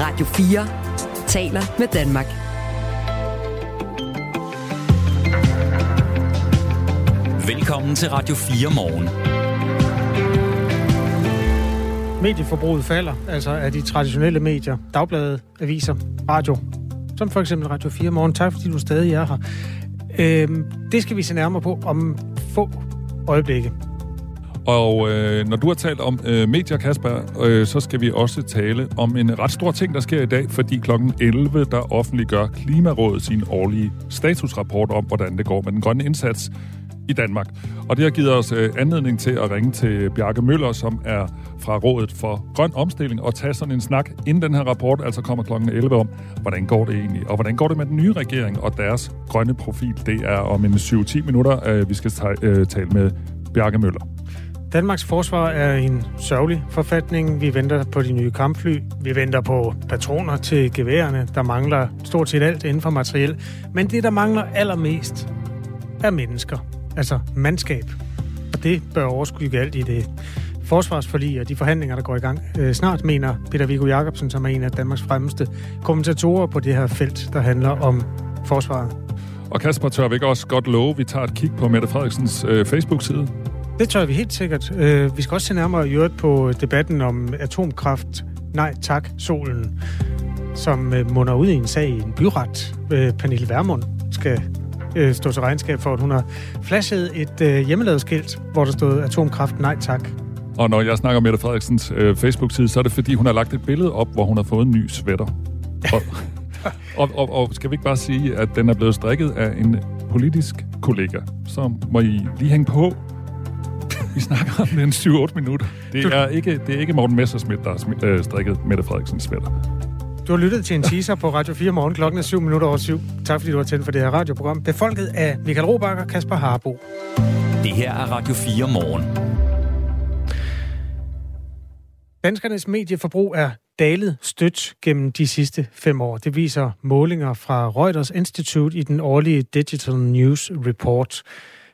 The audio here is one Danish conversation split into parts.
Radio 4 taler med Danmark. Velkommen til Radio 4 morgen. Medieforbruget falder, altså af de traditionelle medier, dagblade, aviser, radio, som for eksempel Radio 4 morgen. Tak fordi du stadig er her. Øhm, det skal vi se nærmere på om få øjeblikke. Og øh, når du har talt om øh, medier, Kasper, øh, så skal vi også tale om en ret stor ting, der sker i dag, fordi klokken 11, der offentliggør Klimarådet sin årlige statusrapport om, hvordan det går med den grønne indsats i Danmark. Og det har givet os øh, anledning til at ringe til Bjarke Møller, som er fra Rådet for Grøn Omstilling, og tage sådan en snak, inden den her rapport altså kommer klokken 11 om, hvordan går det egentlig, og hvordan går det med den nye regering og deres grønne profil. Det er om en 7-10 minutter, øh, vi skal øh, tale med Bjarke Møller. Danmarks forsvar er en sørgelig forfatning. Vi venter på de nye kampfly. Vi venter på patroner til geværerne. Der mangler stort set alt inden for materiel. Men det, der mangler allermest, er mennesker. Altså mandskab. Og det bør overskygge alt i det forsvarsforlig og de forhandlinger, der går i gang øh, snart, mener Peter Viggo Jacobsen, som er en af Danmarks fremmeste kommentatorer på det her felt, der handler om forsvaret. Og Kasper, tør vi ikke også godt love, at vi tager et kig på Mette Frederiksens øh, Facebook-side? Det tør vi helt sikkert. Øh, vi skal også se nærmere i øvrigt på debatten om atomkraft. Nej tak, solen, som øh, munder ud i en sag i en byret. Øh, Pernille Vermund skal øh, stå til regnskab for, at hun har flashet et øh, hjemmelavet skilt, hvor der stod atomkraft, nej tak. Og når jeg snakker om Mette Frederiksens øh, Facebook-side, så er det fordi, hun har lagt et billede op, hvor hun har fået en ny sweater. Og, og, og, og skal vi ikke bare sige, at den er blevet strikket af en politisk kollega, så må I lige hænge på. Vi snakker om den 7-8 minutter. Det er ikke, det er ikke Morten Messersmith, der har øh, strikket Mette Frederiksens sweater. Du har lyttet til en teaser på Radio 4 morgen. Klokken er 7 minutter over 7. Tak fordi du har tændt for det her radioprogram. Befolket af Michael Robakker og Kasper Harbo. Det her er Radio 4 morgen. Danskernes medieforbrug er dalet stødt gennem de sidste fem år. Det viser målinger fra Reuters Institute i den årlige Digital News Report.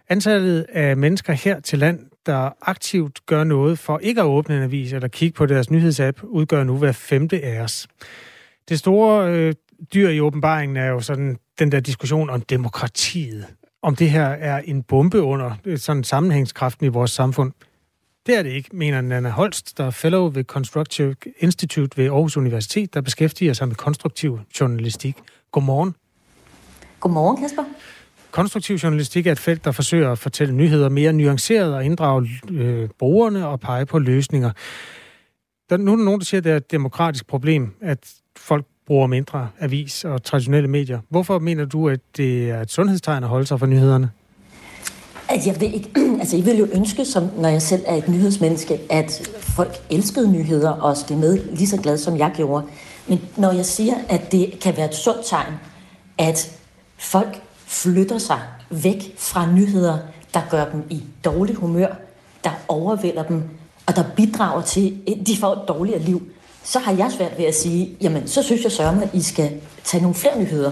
Antallet af mennesker her til land, der aktivt gør noget for ikke at åbne en avis eller kigge på deres nyhedsapp, udgør nu hver femte af os. Det store øh, dyr i åbenbaringen er jo sådan den der diskussion om demokratiet. Om det her er en bombe under øh, sådan sammenhængskraften i vores samfund. Det er det ikke, mener Nana Holst, der er fellow ved Constructive Institute ved Aarhus Universitet, der beskæftiger sig med konstruktiv journalistik. Godmorgen. Godmorgen, Kasper. Konstruktiv journalistik er et felt, der forsøger at fortælle nyheder mere nuanceret og inddrage øh, brugerne og pege på løsninger. Der, nu er der nogen, der siger, at det er et demokratisk problem, at folk bruger mindre avis og traditionelle medier. Hvorfor mener du, at det er et sundhedstegn at holde sig for nyhederne? Altså, jeg vil ikke, altså jeg vil jo ønske, som når jeg selv er et nyhedsmenneske, at folk elskede nyheder og det med lige så glad, som jeg gjorde. Men når jeg siger, at det kan være et sundt tegn, at folk flytter sig væk fra nyheder, der gør dem i dårligt humør, der overvælder dem, og der bidrager til, at de får et dårligere liv, så har jeg svært ved at sige, jamen, så synes jeg sørme, at I skal tage nogle flere nyheder.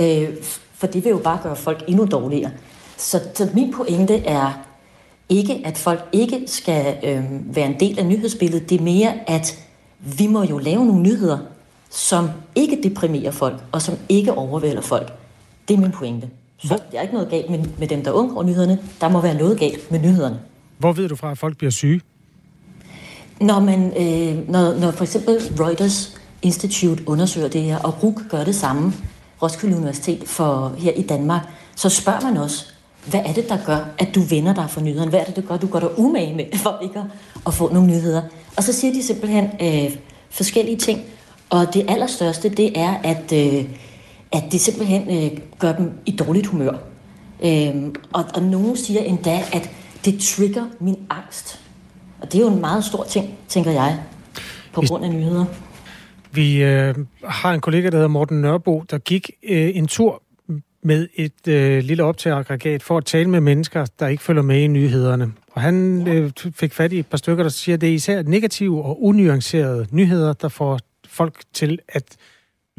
Øh, for det vil jo bare gøre folk endnu dårligere. Så, så min pointe er ikke, at folk ikke skal øh, være en del af nyhedsbilledet. Det er mere, at vi må jo lave nogle nyheder, som ikke deprimerer folk, og som ikke overvælder folk. Det er min pointe. Så der er ikke noget galt med, med dem, der undgår nyhederne. Der må være noget galt med nyhederne. Hvor ved du fra, at folk bliver syge? Når, man, øh, når, når for eksempel Reuters Institute undersøger det her, og RUK gør det samme, Roskilde Universitet for her i Danmark, så spørger man også, hvad er det, der gør, at du vender dig for nyhederne? Hvad er det, der gør, at du går dig umage med for ikke at få nogle nyheder? Og så siger de simpelthen øh, forskellige ting. Og det allerstørste, det er, at, øh, at det simpelthen øh, gør dem i dårligt humør. Øh, og, og nogen siger endda, at det trigger min angst. Og det er jo en meget stor ting, tænker jeg, på grund af nyheder. Vi øh, har en kollega, der hedder Morten Nørbo, der gik øh, en tur med et øh, lille optageaggregat for at tale med mennesker, der ikke følger med i nyhederne. Og han øh, fik fat i et par stykker, der siger, at det er især negative og unuancerede nyheder, der får folk til at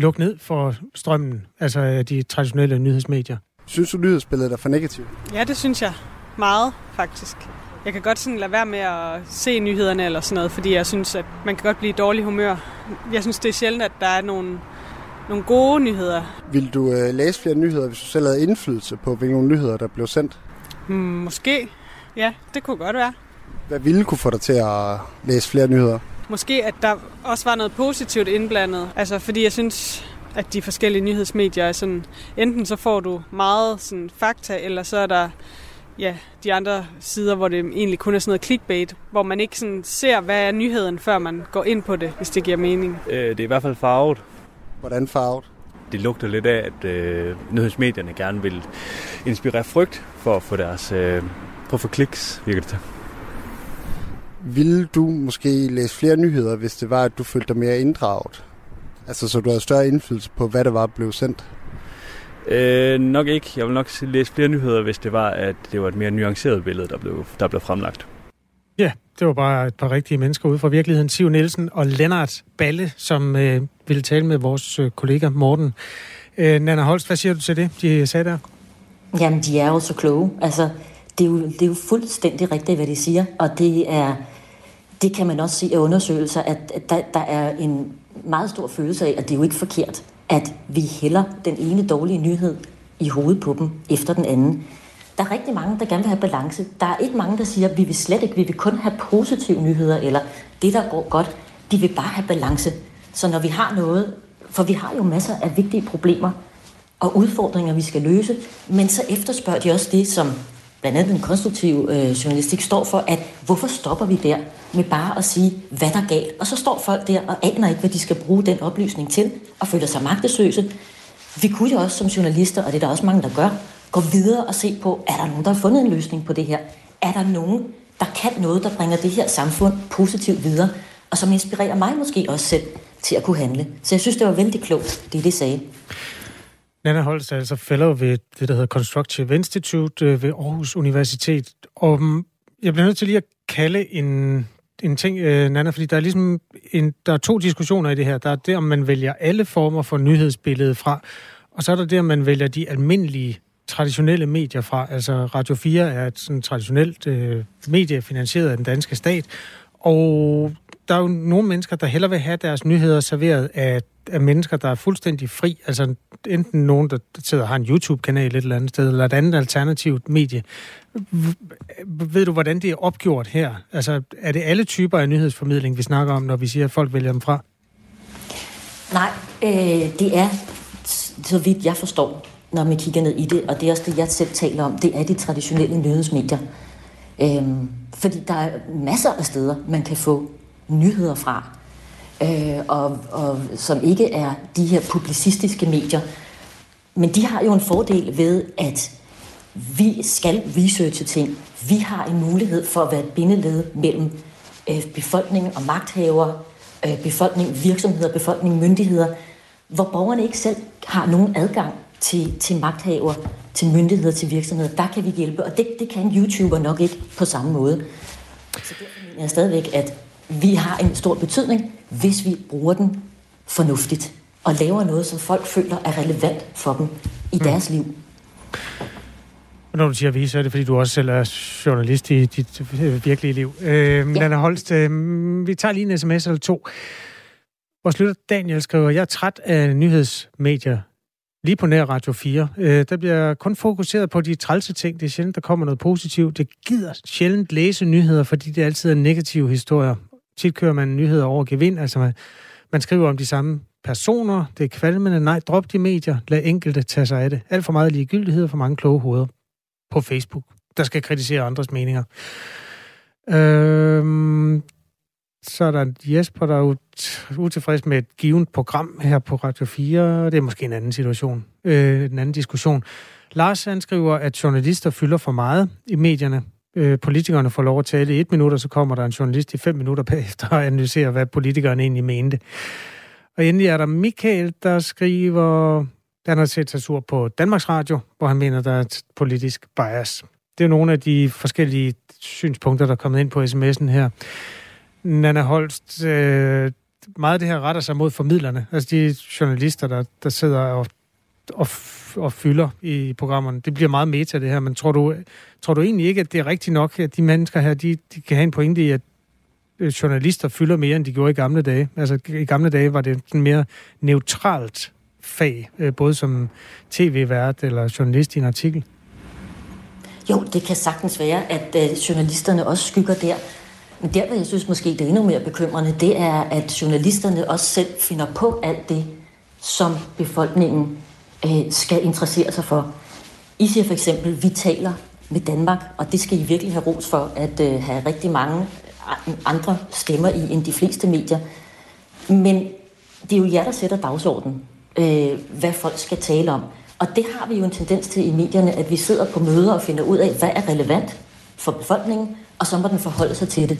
lukke ned for strømmen, altså de traditionelle nyhedsmedier. Synes du, nyhedsbilledet er for negativt? Ja, det synes jeg. Meget, faktisk. jeg kan godt sådan lade være med at se nyhederne eller sådan noget, fordi jeg synes, at man kan godt blive i dårlig humør. Jeg synes, det er sjældent, at der er nogle, nogle gode nyheder. Vil du øh, læse flere nyheder, hvis du selv havde indflydelse på, hvilke nyheder, der blev sendt? Hmm, måske. Ja, det kunne godt være. Hvad ville kunne få dig til at læse flere nyheder? Måske, at der også var noget positivt indblandet. Altså, fordi jeg synes, at de forskellige nyhedsmedier er sådan, enten så får du meget sådan fakta, eller så er der ja, de andre sider, hvor det egentlig kun er sådan noget clickbait, hvor man ikke sådan ser, hvad er nyheden, før man går ind på det, hvis det giver mening. Øh, det er i hvert fald farvet. Hvordan farvet? Det lugter lidt af, at øh, nyhedsmedierne gerne vil inspirere frygt for at få deres øh, for at få kliks, virker det til. Vil du måske læse flere nyheder, hvis det var, at du følte dig mere inddraget? Altså, så du havde større indflydelse på, hvad der var blevet sendt? Øh, nok ikke. Jeg vil nok læse flere nyheder, hvis det var, at det var et mere nuanceret billede, der blev, der blev fremlagt. Ja, det var bare et par rigtige mennesker ude fra virkeligheden. Siv Nielsen og Lennart Balle, som øh, ville tale med vores øh, kollega Morten. Øh, Nana Holst, hvad siger du til det, de sagde der? Jamen, de er jo så kloge. Altså, det er jo, det er jo fuldstændig rigtigt, hvad de siger. Og det er, det kan man også se af undersøgelser, at der, der er en meget stor følelse af, at det er jo ikke forkert, at vi hælder den ene dårlige nyhed i hovedet på dem efter den anden. Der er rigtig mange, der gerne vil have balance. Der er ikke mange, der siger, at vi vil slet ikke, vi vil kun have positive nyheder, eller det, der går godt. De vil bare have balance. Så når vi har noget, for vi har jo masser af vigtige problemer og udfordringer, vi skal løse, men så efterspørger de også det, som blandt andet den konstruktive øh, journalistik står for, at hvorfor stopper vi der med bare at sige, hvad der er galt? Og så står folk der og aner ikke, hvad de skal bruge den oplysning til, og føler sig magtesløse. Vi kunne jo også som journalister, og det er der også mange, der gør, gå videre og se på, er der nogen, der har fundet en løsning på det her? Er der nogen, der kan noget, der bringer det her samfund positivt videre, og som inspirerer mig måske også selv til at kunne handle? Så jeg synes, det var vældig klogt, det de sagde. Nana Holst er altså fellow ved det, der hedder Constructive Institute øh, ved Aarhus Universitet. Og mm, jeg bliver nødt til lige at kalde en, en ting, øh, Nana, fordi der er ligesom en, der er to diskussioner i det her. Der er det, om man vælger alle former for nyhedsbilledet fra, og så er der det, om man vælger de almindelige traditionelle medier fra. Altså Radio 4 er et sådan traditionelt øh, medie finansieret af den danske stat, og der er jo nogle mennesker, der hellere vil have deres nyheder serveret af, af mennesker, der er fuldstændig fri. Altså enten nogen, der sidder og har en YouTube-kanal et eller andet sted, eller et andet alternativt medie. Ved du, hvordan det er opgjort her? Altså, er det alle typer af nyhedsformidling, vi snakker om, når vi siger, at folk vælger dem fra? Nej, øh, det er, så vidt jeg forstår, når man kigger ned i det, og det er også det, jeg selv taler om, det er de traditionelle nyhedsmedier. Øhm, fordi der er masser af steder, man kan få nyheder fra, øh, og, og som ikke er de her publicistiske medier. Men de har jo en fordel ved, at vi skal researche ting. Vi har en mulighed for at være et bindeled mellem øh, befolkningen og magthavere, øh, befolkning, virksomheder, befolkning, myndigheder, hvor borgerne ikke selv har nogen adgang til, til magthaver, til myndigheder, til virksomheder. Der kan vi hjælpe, og det, det kan YouTuber nok ikke på samme måde. Så derfor mener jeg stadigvæk, at vi har en stor betydning, hvis vi bruger den fornuftigt og laver noget, som folk føler er relevant for dem i mm. deres liv. Og når du siger vi, så er det, fordi du også selv er journalist i dit øh, virkelige liv. Øh, ja. Nana Holst, øh, vi tager lige en sms eller to. Vores lytter Daniel skriver, jeg er træt af nyhedsmedier lige på nær Radio 4. Øh, der bliver kun fokuseret på de trælse ting. Det er sjældent, der kommer noget positivt. Det gider sjældent læse nyheder, fordi det altid er negative historier tit kører man nyheder over gevind, altså man, man skriver om de samme personer, det er kvalmende, nej, drop de medier, lad enkelte tage sig af det. Alt for meget ligegyldighed og for mange kloge hoveder på Facebook, der skal kritisere andres meninger. Øhm, så er der Jesper, der er utilfreds med et givet program her på Radio 4. Det er måske en anden situation, øh, en anden diskussion. Lars han skriver, at journalister fylder for meget i medierne øh, politikerne får lov at tale i et minut, og så kommer der en journalist i fem minutter bagefter og analyserer, hvad politikerne egentlig mente. Og endelig er der Michael, der skriver, han har set sig sur på Danmarks Radio, hvor han mener, der er et politisk bias. Det er nogle af de forskellige synspunkter, der er kommet ind på sms'en her. Nana Holst, øh, meget af det her retter sig mod formidlerne, altså de journalister, der, der sidder og og, og fylder i programmerne. Det bliver meget meta, det her, men tror du, tror du egentlig ikke, at det er rigtigt nok, at de mennesker her, de, de kan have en pointe i, at øh, journalister fylder mere, end de gjorde i gamle dage? Altså, i gamle dage var det sådan mere neutralt fag, øh, både som tv-vært eller journalist i en artikel. Jo, det kan sagtens være, at øh, journalisterne også skygger der. Men der, hvor jeg synes måske, det er endnu mere bekymrende, det er, at journalisterne også selv finder på alt det, som befolkningen øh, skal interessere sig for. I siger for eksempel, vi taler med Danmark, og det skal I virkelig have ros for, at øh, have rigtig mange andre stemmer i end de fleste medier. Men det er jo jer, der sætter dagsordenen, øh, hvad folk skal tale om. Og det har vi jo en tendens til i medierne, at vi sidder på møder og finder ud af, hvad er relevant for befolkningen, og så må den forholde sig til det.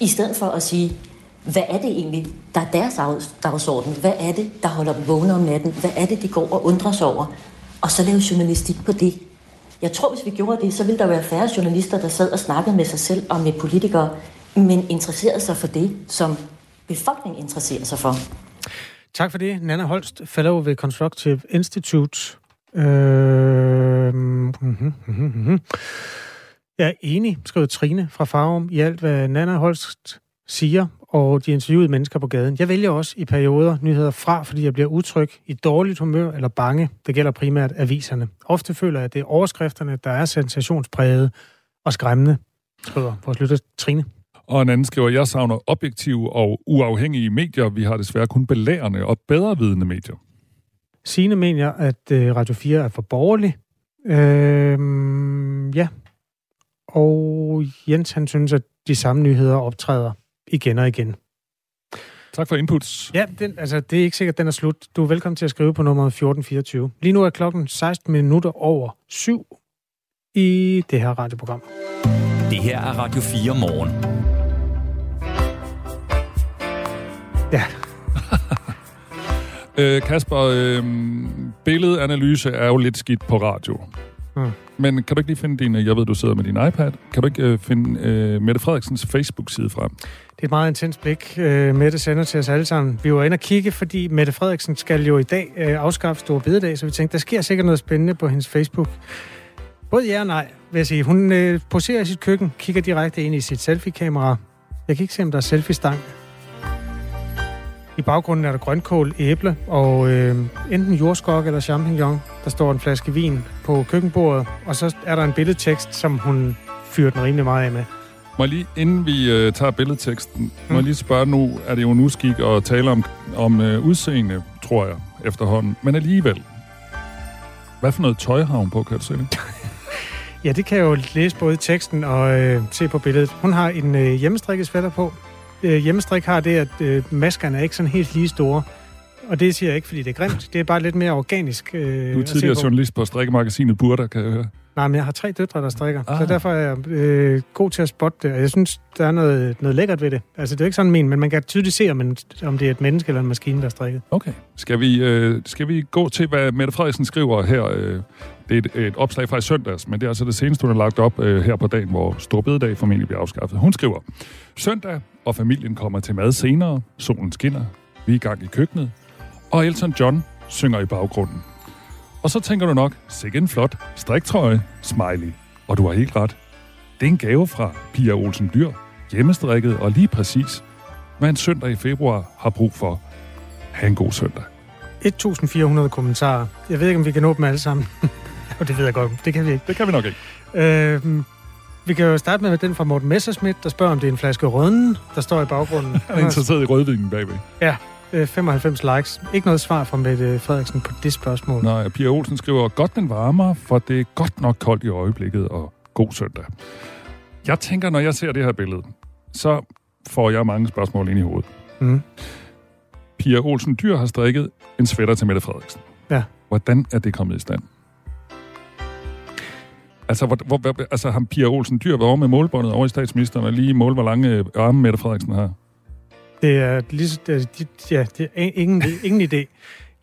I stedet for at sige, hvad er det egentlig, der er deres dagsorden? Hvad er det, der holder dem vågne om natten? Hvad er det, de går og undrer sig over? Og så lave journalistik på det. Jeg tror, hvis vi gjorde det, så ville der være færre journalister, der sad og snakkede med sig selv og med politikere, men interesserede sig for det, som befolkningen interesserer sig for. Tak for det, Nana Holst, fellow ved Constructive Institute. Øh... Mm-hmm, mm-hmm. mm-hmm. Jeg er enig, skrev Trine fra Farum, i alt, hvad Nana Holst siger, og de interviewede mennesker på gaden. Jeg vælger også i perioder nyheder fra, fordi jeg bliver utryg i dårligt humør eller bange. Det gælder primært aviserne. Ofte føler jeg, at det er overskrifterne, der er sensationspræget og skræmmende, skriver vores lytter Trine. Og en anden skriver, jeg savner objektive og uafhængige medier. Vi har desværre kun belærende og bedrevidende medier. Signe mener, at øh, Radio 4 er for borgerlig. Øh, ja. Og Jens, han synes, at de samme nyheder optræder igen og igen. Tak for inputs. Ja, den, altså, det er ikke sikkert, at den er slut. Du er velkommen til at skrive på nummer 1424. Lige nu er klokken 16 minutter over syv i det her radioprogram. Det her er Radio 4 morgen. Ja. øh, Kasper, øh, billedanalyse er jo lidt skidt på radio. Mm. Men kan du ikke lige finde din, jeg ved, du sidder med din iPad, kan du ikke øh, finde øh, Mette Frederiksens Facebook-side frem? Det er et meget intens blik, øh, Mette sender til os alle sammen. Vi var inde og kigge, fordi Mette Frederiksen skal jo i dag øh, afskaffe Store Bededag, så vi tænkte, der sker sikkert noget spændende på hendes Facebook. Både ja og nej, vil jeg sige. Hun øh, poserer i sit køkken, kigger direkte ind i sit selfie-kamera. Jeg kan ikke se, om der er selfie-stang. I baggrunden er der grønkål, æble og øh, enten jordskok eller champignon. Der står en flaske vin på køkkenbordet, og så er der en billedtekst, som hun fyrer den rimelig meget af med. Må lige, inden vi øh, tager billedteksten, mm. må jeg mm. lige spørge nu, er det jo en uskik at tale om, om øh, udseende, tror jeg, efterhånden. Men alligevel, hvad for noget tøj har hun på, kan du se det? ja, det kan jeg jo læse både i teksten og øh, se på billedet. Hun har en øh, hjemmestrikket sweater på, øh, hjemmestrik har det, at øh, maskerne er ikke sådan helt lige store. Og det siger jeg ikke, fordi det er grimt. Det er bare lidt mere organisk. Øh, du er tidligere journalist på strikkemagasinet Burda, kan jeg høre. Nej, men jeg har tre døtre, der strikker. Ah. Så derfor er jeg øh, god til at spotte det. Og jeg synes, der er noget, noget lækkert ved det. Altså, det er ikke sådan men, men man kan tydeligt se, om, en, om det er et menneske eller en maskine, der strikker. Okay. Skal vi, øh, skal vi gå til, hvad Mette Frederiksen skriver her? Øh, det er et, et opslag fra i søndags, men det er altså det seneste, hun har lagt op øh, her på dagen, hvor Storbededag formentlig bliver afskaffet. Hun skriver, Søndag, og familien kommer til mad senere. Solen skinner. Vi er i gang i køkkenet. Og Elton John synger i baggrunden. Og så tænker du nok, sikke en flot striktrøje, smiley. Og du har helt ret. Det er en gave fra Pia Olsen Dyr, hjemmestrikket og lige præcis, hvad en søndag i februar har brug for. Ha' en god søndag. 1400 kommentarer. Jeg ved ikke, om vi kan dem alle sammen. og det ved jeg godt. Det kan vi ikke. Det kan vi nok ikke. Øhm, vi kan jo starte med den fra Morten Messerschmidt, der spørger, om det er en flaske rødden, der står i baggrunden. Han er interesseret i rødvinen bagved. Ja, 95 øh, likes. Ikke noget svar fra Mette Frederiksen på det spørgsmål. Nej, Pia Olsen skriver, godt den varmer, for det er godt nok koldt i øjeblikket, og god søndag. Jeg tænker, når jeg ser det her billede, så får jeg mange spørgsmål ind i hovedet. Mm. Pia Olsen Dyr har strikket en sweater til Mette Frederiksen. Ja. Hvordan er det kommet i stand? Altså, hvor, hvor, altså ham Pia Olsen Dyr var over med målbåndet over i statsministeren, og lige mål, hvor lange øh, arme Mette Frederiksen har. Det er, lige, det ja, det er ingen, ingen idé.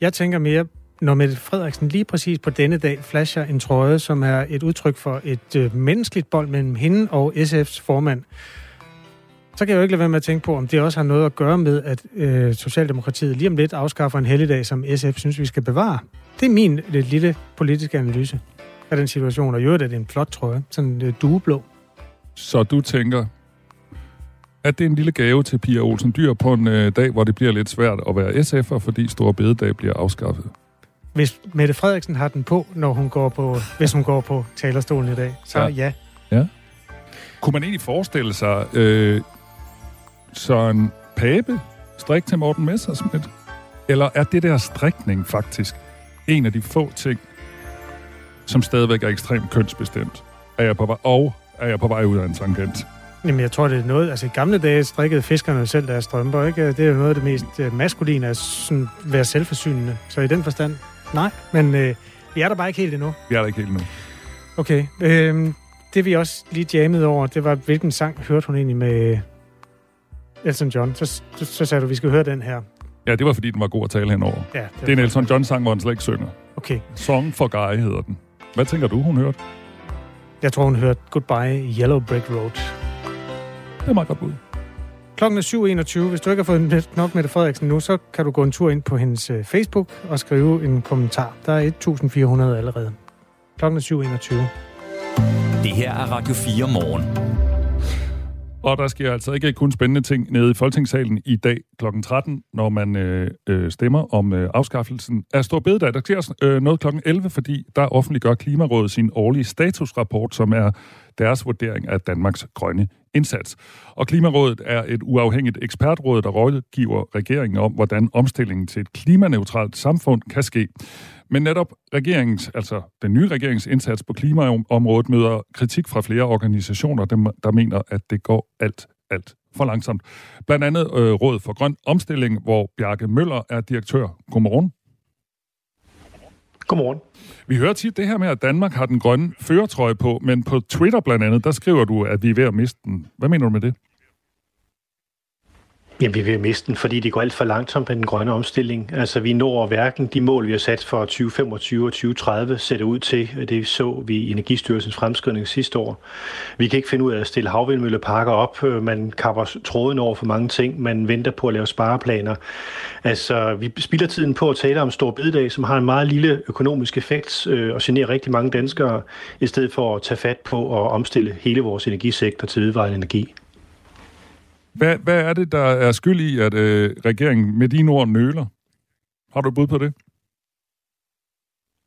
Jeg tænker mere, når Mette Frederiksen lige præcis på denne dag flasher en trøje, som er et udtryk for et øh, menneskeligt bold mellem hende og SF's formand, så kan jeg jo ikke lade være med at tænke på, om det også har noget at gøre med, at øh, Socialdemokratiet lige om lidt afskaffer en helligdag, som SF synes, vi skal bevare. Det er min lidt lille politiske analyse af den situation, og i øvrigt er det en flot trøje, sådan øh, dueblå. Så du tænker, at det er en lille gave til Pia Olsen Dyr på en øh, dag, hvor det bliver lidt svært at være SF'er, fordi Store Bededag bliver afskaffet? Hvis Mette Frederiksen har den på, når hun går på, hvis hun går på talerstolen i dag, så ja. ja. Ja. Kunne man egentlig forestille sig øh, Søren Pape strik til Morten Messersmith? Eller er det der strikning faktisk en af de få ting, som stadigvæk er ekstremt kønsbestemt? Er jeg på vej, og er jeg på vej ud af en tangent? Jamen, jeg tror, det er noget... Altså, i gamle dage strikkede fiskerne selv deres strømper, ikke? Det er jo noget af det mest øh, maskuline at sådan, være selvforsynende. Så i den forstand, nej. Men øh, vi er der bare ikke helt endnu. Vi er der ikke helt endnu. Okay. Øh, det vi også lige jammede over, det var, hvilken sang hørte hun egentlig med Elton John? Så, så, så sagde du, vi skal høre den her. Ja, det var fordi, den var god at tale henover. Ja, Det er en Elton John-sang, hvor han slet ikke synger. Okay. Song for Guy hedder den. Hvad tænker du, hun hørte? Jeg tror, hun hørte Goodbye Yellow Brick Road. Det er meget godt bud. Klokken er 7.21. Hvis du ikke har fået nok med Frederiksen nu, så kan du gå en tur ind på hendes øh, Facebook og skrive en kommentar. Der er 1.400 allerede. Klokken er 7.21. Det her er Radio 4 morgen. Og der sker altså ikke kun spændende ting nede i Folketingssalen i dag kl. 13, når man øh, øh, stemmer om øh, afskaffelsen af Stor Bededag. Der sker øh, noget kl. 11, fordi der offentliggør Klimarådet sin årlige statusrapport, som er deres vurdering af Danmarks grønne indsats. Og Klimarådet er et uafhængigt ekspertråd, der rådgiver regeringen om, hvordan omstillingen til et klimaneutralt samfund kan ske. Men netop regeringens, altså den nye regerings indsats på klimaområdet møder kritik fra flere organisationer, der mener, at det går alt, alt for langsomt. Blandt andet øh, Råd for Grøn Omstilling, hvor Bjarke Møller er direktør. Godmorgen. Godmorgen. Vi hører tit det her med, at Danmark har den grønne føretrøje på, men på Twitter blandt andet, der skriver du, at vi er ved at miste den. Hvad mener du med det? Jamen, vi vil miste den, fordi det går alt for langsomt med den grønne omstilling. Altså, vi når hverken de mål, vi har sat for 2025 og 2030, sætter ud til. Det så vi i Energistyrelsens fremskrivning sidste år. Vi kan ikke finde ud af at stille havvindmølleparker op. Man kapper tråden over for mange ting. Man venter på at lave spareplaner. Altså, vi spilder tiden på at tale om Stor Bededag, som har en meget lille økonomisk effekt øh, og generer rigtig mange danskere, i stedet for at tage fat på at omstille hele vores energisektor til vedvarende energi. Hvad, hvad er det, der er skyld i, at øh, regeringen med dine ord nøler? Har du et bud på det?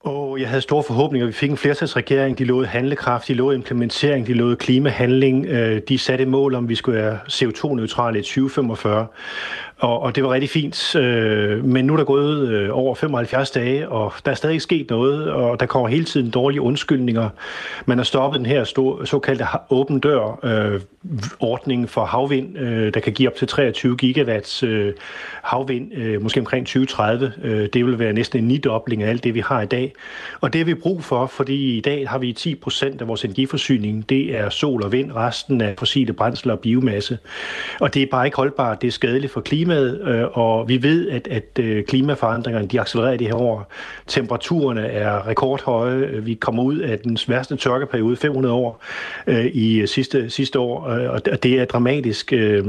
Og jeg havde store forhåbninger. Vi fik en flertalsregering. De lovede handlekraft, de lovede implementering, de lovede klimahandling. Øh, de satte mål om, at vi skulle være CO2-neutrale i 2045. Og, og det var rigtig fint. Øh, Men nu er der gået øh, over 75 dage, og der er stadig ikke sket noget, og der kommer hele tiden dårlige undskyldninger. Man har stoppet den her store, såkaldte åben dør-ordning øh, for havvind, øh, der kan give op til 23 gigawatts øh, havvind, øh, måske omkring 2030. Øh, Det vil være næsten en nidobling af alt det, vi har i dag. Og det har vi brug for, fordi i dag har vi 10 procent af vores energiforsyning, det er sol og vind, resten er fossile brændsler og biomasse. Og det er bare ikke holdbart, det er skadeligt for klimaet, øh, og vi ved, at, at øh, klimaforandringerne de accelererer de her år. Temperaturerne er rekordhøje, vi kommer ud af den værste tørkeperiode 500 år øh, i sidste, sidste år, øh, og det er dramatisk. øh,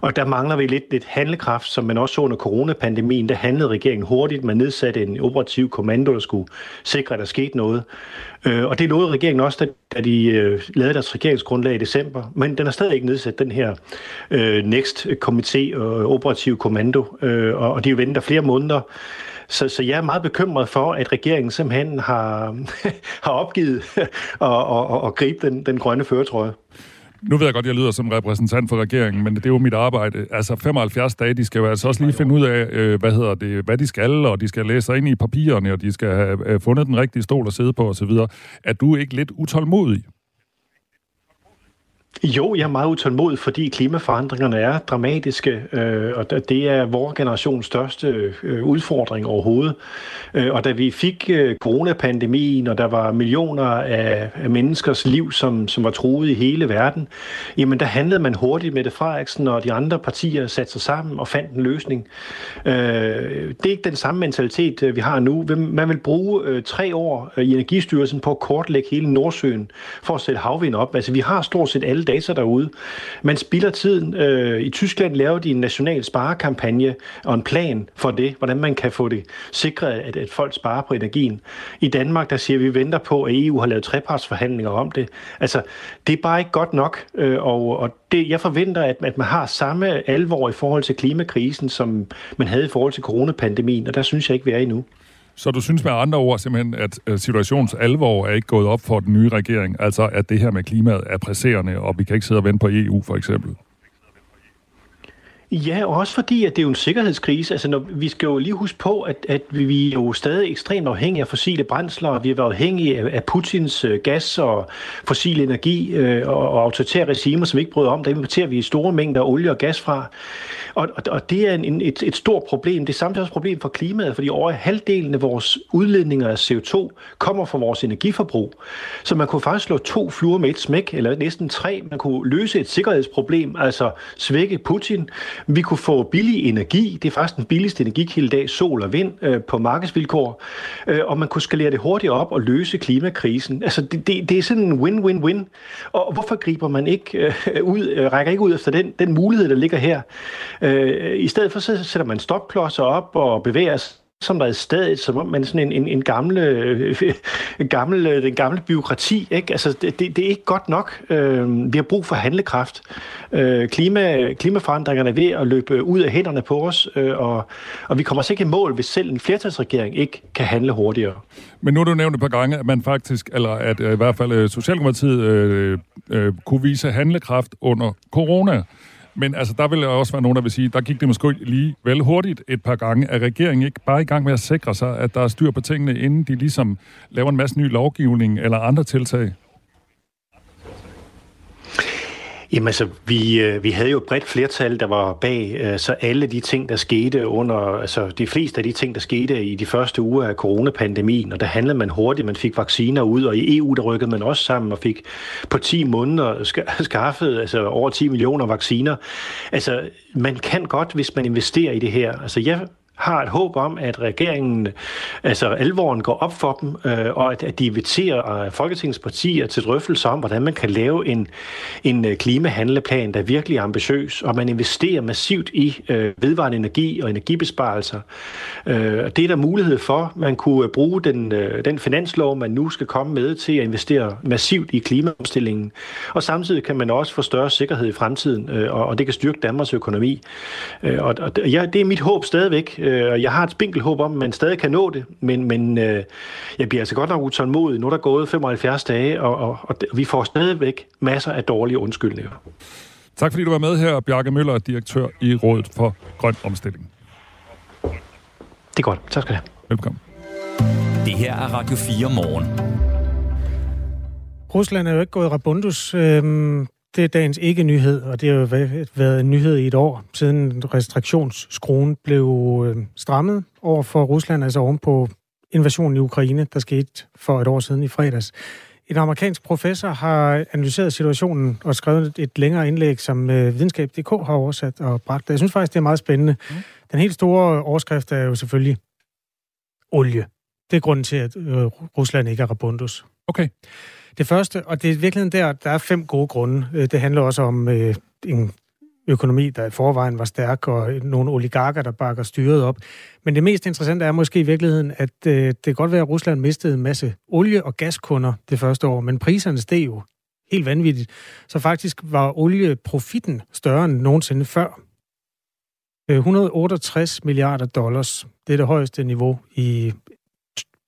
Og der mangler vi lidt, lidt handlekraft, som man også så under coronapandemien. Der handlede regeringen hurtigt, man nedsatte en operativ kommando, der skulle sikre, at der skete noget. Øh, Og det lovede regeringen også, da- da de øh, lavede deres regeringsgrundlag i december. Men den har stadig ikke nedsat den her øh, Next Komité og operativ kommando, øh, og og de venter jo flere måneder. Så, så jeg er meget bekymret for, at regeringen simpelthen har, har opgivet at, at, at, at gribe den, den grønne føretrøje. Nu ved jeg godt, at jeg lyder som repræsentant for regeringen, men det er jo mit arbejde. Altså 75 dage, de skal jo altså også lige finde ud af, øh, hvad hedder det, hvad de skal, og de skal læse sig ind i papirerne, og de skal have øh, fundet den rigtige stol at sidde på osv. Er du ikke lidt utålmodig? Jo, jeg er meget utålmodig, fordi klimaforandringerne er dramatiske, øh, og det er vores generations største øh, udfordring overhovedet. Øh, og da vi fik øh, coronapandemien, og der var millioner af, af menneskers liv, som, som var truet i hele verden, jamen der handlede man hurtigt med det Frederiksen og de andre partier satte sig sammen og fandt en løsning. Øh, det er ikke den samme mentalitet, øh, vi har nu. Man vil bruge øh, tre år øh, i Energistyrelsen på at kortlægge hele Nordsøen for at sætte havvind op. Altså vi har stort set alle data derude. Man spilder tiden. Øh, I Tyskland laver de en national sparekampagne og en plan for det, hvordan man kan få det sikret, at, at folk sparer på energien. I Danmark, der siger vi, at vi venter på, at EU har lavet trepartsforhandlinger om det. Altså, det er bare ikke godt nok, øh, og, og det, jeg forventer, at, at man har samme alvor i forhold til klimakrisen, som man havde i forhold til coronapandemien, og der synes jeg ikke, vi er endnu. Så du synes med andre ord simpelthen, at øh, situationens alvor er ikke gået op for den nye regering? Altså, at det her med klimaet er presserende, og vi kan ikke sidde og vente på EU, for eksempel? Ja, også fordi, at det er jo en sikkerhedskrise. Altså, når, vi skal jo lige huske på, at, at vi er jo stadig ekstremt afhængige af fossile brændsler, og vi har været afhængige af, af Putins øh, gas og fossil energi øh, og, og autoritære regimer, som ikke bryder om. Der importerer vi store mængder olie og gas fra. Og, og, og det er en, et, et stort problem. Det er samtidig også et problem for klimaet, fordi over halvdelen af vores udledninger af CO2 kommer fra vores energiforbrug. Så man kunne faktisk slå to fluer med et smæk, eller næsten tre. Man kunne løse et sikkerhedsproblem, altså svække Putin. Vi kunne få billig energi. Det er faktisk den billigste energikilde i dag, sol og vind øh, på markedsvilkår. Øh, og man kunne skalere det hurtigt op og løse klimakrisen. Altså det, det, det er sådan en win-win-win. Og hvorfor griber man ikke øh, ud, øh, rækker ikke ud efter den, den mulighed, der ligger her? Øh, I stedet for så sætter man stopklodser op og bevæger sig som der er i stedet, som om man sådan en, en, en gamle, øh, gamle, den gamle byråkrati. Ikke? Altså, det, det, er ikke godt nok. Øh, vi har brug for handlekraft. Øh, klima, klimaforandringerne er ved at løbe ud af hænderne på os, øh, og, og vi kommer sikkert i mål, hvis selv en flertalsregering ikke kan handle hurtigere. Men nu har du nævnt et par gange, at man faktisk, eller at øh, i hvert fald øh, Socialdemokratiet øh, øh, kunne vise handlekraft under corona. Men altså, der vil også være nogen, der vil sige, der gik det måske lige vel hurtigt et par gange. at regeringen ikke bare i gang med at sikre sig, at der er styr på tingene, inden de ligesom laver en masse ny lovgivning eller andre tiltag? Jamen altså, vi, øh, vi havde jo et bredt flertal, der var bag, øh, så alle de ting, der skete under, altså de fleste af de ting, der skete i de første uger af coronapandemien, og der handlede man hurtigt, man fik vacciner ud, og i EU, der rykkede man også sammen og fik på 10 måneder skaffet altså over 10 millioner vacciner. Altså, man kan godt, hvis man investerer i det her. Altså, jeg har et håb om, at regeringen, altså alvoren går op for dem, øh, og at, at de inviterer øh, Folketingets partier til drøftelser om, hvordan man kan lave en, en øh, klimahandleplan, der er virkelig ambitiøs, og man investerer massivt i øh, vedvarende energi og energibesparelser. Øh, det er der mulighed for. Man kunne øh, bruge den, øh, den finanslov, man nu skal komme med til at investere massivt i klimaomstillingen, og samtidig kan man også få større sikkerhed i fremtiden, øh, og, og det kan styrke Danmarks økonomi. Øh, og, og ja, det er mit håb stadigvæk, Øh, jeg har et spinkelt håb om, at man stadig kan nå det, men, men øh, jeg bliver altså godt nok utålmodig. Nu er der gået 75 dage, og, og, og vi får stadigvæk masser af dårlige undskyldninger. Tak fordi du var med her, Bjarke Møller, direktør i Rådet for Grøn Omstilling. Det er godt. Tak skal du have. Velkommen. Det her er Radio 4 morgen. Rusland er jo ikke gået rabundus. Øhm, det er dagens ikke-nyhed, og det har jo været en nyhed i et år, siden restriktionsskruen blev øh, strammet over for Rusland, altså oven på invasionen i Ukraine, der skete for et år siden i fredags. En amerikansk professor har analyseret situationen og skrevet et længere indlæg, som øh, videnskab.dk har oversat og bragt. Jeg synes faktisk, det er meget spændende. Mm. Den helt store overskrift er jo selvfølgelig olie. Det er grunden til, at øh, Rusland ikke er rabundus. Okay. Det første, og det er virkelig der, der er fem gode grunde. Øh, det handler også om øh, en økonomi, der i forvejen var stærk, og nogle oligarker, der bakker styret op. Men det mest interessante er måske i virkeligheden, at øh, det kan godt være, at Rusland mistede en masse olie- og gaskunder det første år, men priserne steg jo helt vanvittigt. Så faktisk var olieprofitten større end nogensinde før. Øh, 168 milliarder dollars, det er det højeste niveau i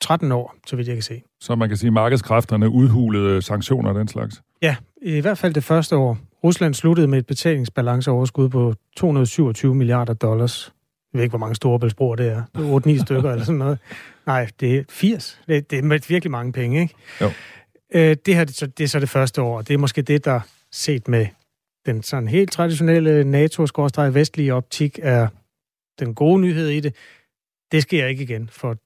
13 år, så vidt jeg kan se. Så man kan sige, at markedskræfterne udhulede sanktioner og den slags? Ja, i hvert fald det første år. Rusland sluttede med et betalingsbalanceoverskud på 227 milliarder dollars. Jeg ved ikke, hvor mange storebæltsbroer det er. 8-9 stykker eller sådan noget. Nej, det er 80. Det, det er virkelig mange penge, ikke? Jo. Øh, det, her, det er så det første år. Det er måske det, der set med den sådan helt traditionelle NATO-vestlige optik er den gode nyhed i det. Det sker ikke igen, for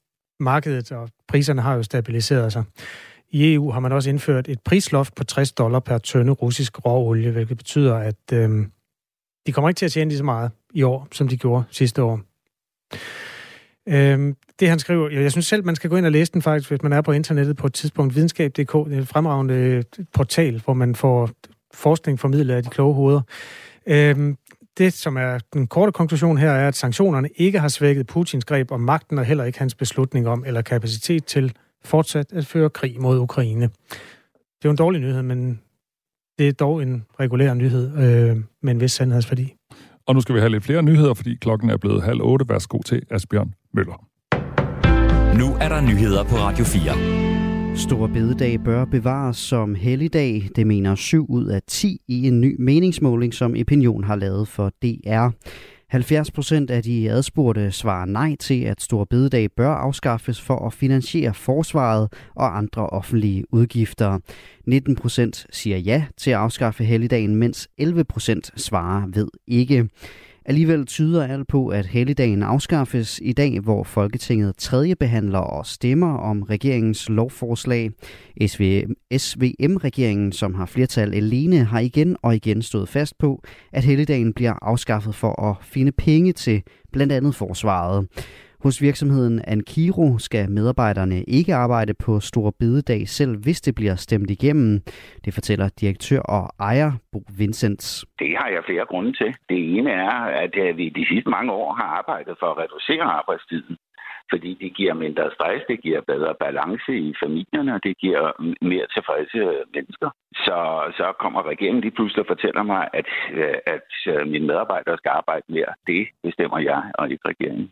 markedet og priserne har jo stabiliseret sig. I EU har man også indført et prisloft på 60 dollar per tønde russisk råolie, hvilket betyder, at øh, de kommer ikke til at tjene lige så meget i år, som de gjorde sidste år. Øh, det han skriver, jeg synes selv, man skal gå ind og læse den faktisk, hvis man er på internettet på et tidspunkt. Videnskab.dk, det er en fremragende øh, portal, hvor man får forskning formidlet af de kloge hoveder. Øh, det, som er den korte konklusion her, er, at sanktionerne ikke har svækket Putins greb om magten, og heller ikke hans beslutning om eller kapacitet til fortsat at føre krig mod Ukraine. Det er jo en dårlig nyhed, men det er dog en regulær nyhed øh, med en vis sandhedsværdi. Og nu skal vi have lidt flere nyheder, fordi klokken er blevet halv otte. Værsgo til Asbjørn Møller. Nu er der nyheder på Radio 4. Store bededag bør bevares som helligdag, det mener 7 ud af 10 i en ny meningsmåling, som Opinion har lavet for DR. 70 procent af de adspurgte svarer nej til, at Store Bededag bør afskaffes for at finansiere forsvaret og andre offentlige udgifter. 19 procent siger ja til at afskaffe helligdagen, mens 11 procent svarer ved ikke. Alligevel tyder alt på, at helligdagen afskaffes i dag, hvor Folketinget tredje behandler og stemmer om regeringens lovforslag. SVM, SVM-regeringen, som har flertal alene, har igen og igen stået fast på, at helligdagen bliver afskaffet for at finde penge til blandt andet forsvaret. Hos virksomheden Ankiro skal medarbejderne ikke arbejde på Stor Bededag, selv hvis det bliver stemt igennem. Det fortæller direktør og ejer Bo Vincents. Det har jeg flere grunde til. Det ene er, at øh, vi de sidste mange år har arbejdet for at reducere arbejdstiden fordi det giver mindre stress, det giver bedre balance i familierne, og det giver mere tilfredse mennesker. Så, så kommer regeringen lige pludselig og fortæller mig, at, øh, at øh, mine medarbejdere skal arbejde mere. Det bestemmer jeg, og ikke regeringen.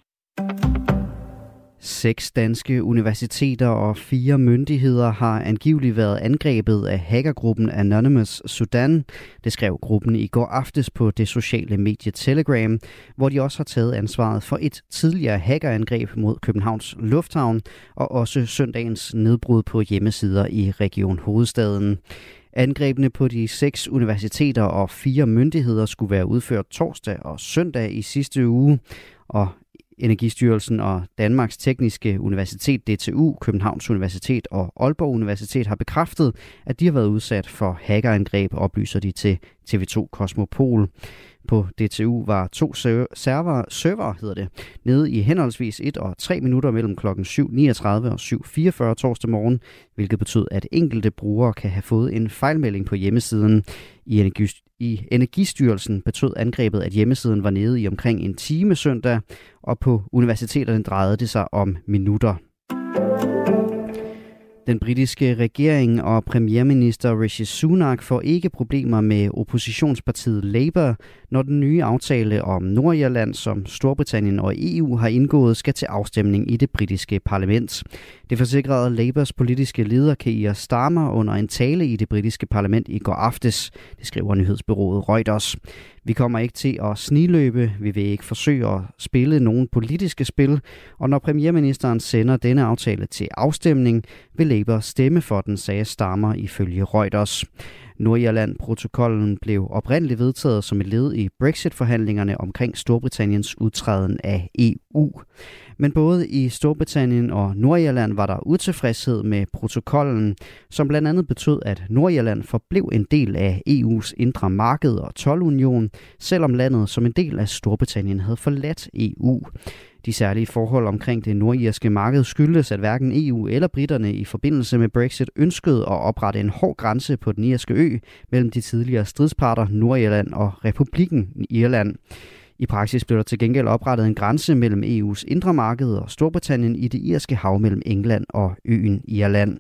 Seks danske universiteter og fire myndigheder har angiveligt været angrebet af hackergruppen Anonymous Sudan. Det skrev gruppen i går aftes på det sociale medie Telegram, hvor de også har taget ansvaret for et tidligere hackerangreb mod Københavns Lufthavn og også søndagens nedbrud på hjemmesider i Region Hovedstaden. Angrebene på de seks universiteter og fire myndigheder skulle være udført torsdag og søndag i sidste uge, og Energistyrelsen og Danmarks Tekniske Universitet DTU, Københavns Universitet og Aalborg Universitet har bekræftet, at de har været udsat for hackerangreb, oplyser de til TV2 Kosmopol. På DTU var to server, server hedder det, nede i henholdsvis 1 og 3 minutter mellem kl. 7.39 og 7.44 torsdag morgen, hvilket betød, at enkelte brugere kan have fået en fejlmelding på hjemmesiden. I, Energi, I Energistyrelsen betød angrebet, at hjemmesiden var nede i omkring en time søndag, og på universiteterne drejede det sig om minutter. Den britiske regering og premierminister Rishi Sunak får ikke problemer med oppositionspartiet Labour, når den nye aftale om Nordirland, som Storbritannien og EU har indgået, skal til afstemning i det britiske parlament. Det forsikrede Labours politiske leder Keir Starmer under en tale i det britiske parlament i går aftes, det skriver nyhedsbyrået Reuters. Vi kommer ikke til at sniløbe, vi vil ikke forsøge at spille nogen politiske spil, og når premierministeren sender denne aftale til afstemning, vil Labour stemme for den, sagde Starmer ifølge Reuters. Nordirland-protokollen blev oprindeligt vedtaget som et led i Brexit-forhandlingerne omkring Storbritanniens udtræden af EU. Men både i Storbritannien og Nordirland var der utilfredshed med protokollen, som blandt andet betød, at Nordirland forblev en del af EU's indre marked og tolvunion, selvom landet som en del af Storbritannien havde forladt EU. De særlige forhold omkring det nordirske marked skyldes, at hverken EU eller britterne i forbindelse med Brexit ønskede at oprette en hård grænse på den irske ø mellem de tidligere stridsparter Nordirland og Republikken Irland. I praksis blev der til gengæld oprettet en grænse mellem EU's indre marked og Storbritannien i det irske hav mellem England og øen Irland.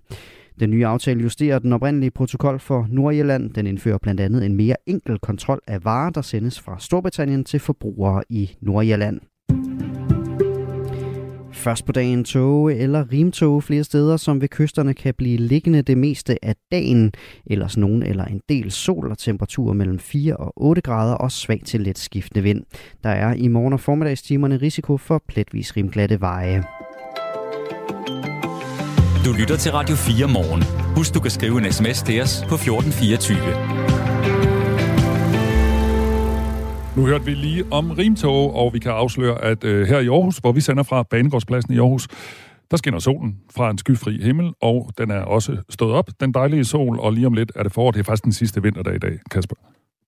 Den nye aftale justerer den oprindelige protokol for Nordirland. Den indfører blandt andet en mere enkel kontrol af varer, der sendes fra Storbritannien til forbrugere i Nordirland. Først på dagen tog eller rimtog flere steder, som ved kysterne kan blive liggende det meste af dagen. Ellers nogen eller en del sol og temperaturer mellem 4 og 8 grader og svag til let skiftende vind. Der er i morgen og formiddagstimerne risiko for pletvis rimglatte veje. Du lytter til Radio 4 morgen. Husk, du kan skrive en sms til os på 1424. Nu hørte vi lige om rimtog, og vi kan afsløre, at øh, her i Aarhus, hvor vi sender fra Banegårdspladsen i Aarhus, der skinner solen fra en skyfri himmel, og den er også stået op, den dejlige sol, og lige om lidt er det forår. Det er faktisk den sidste vinterdag i dag, Kasper.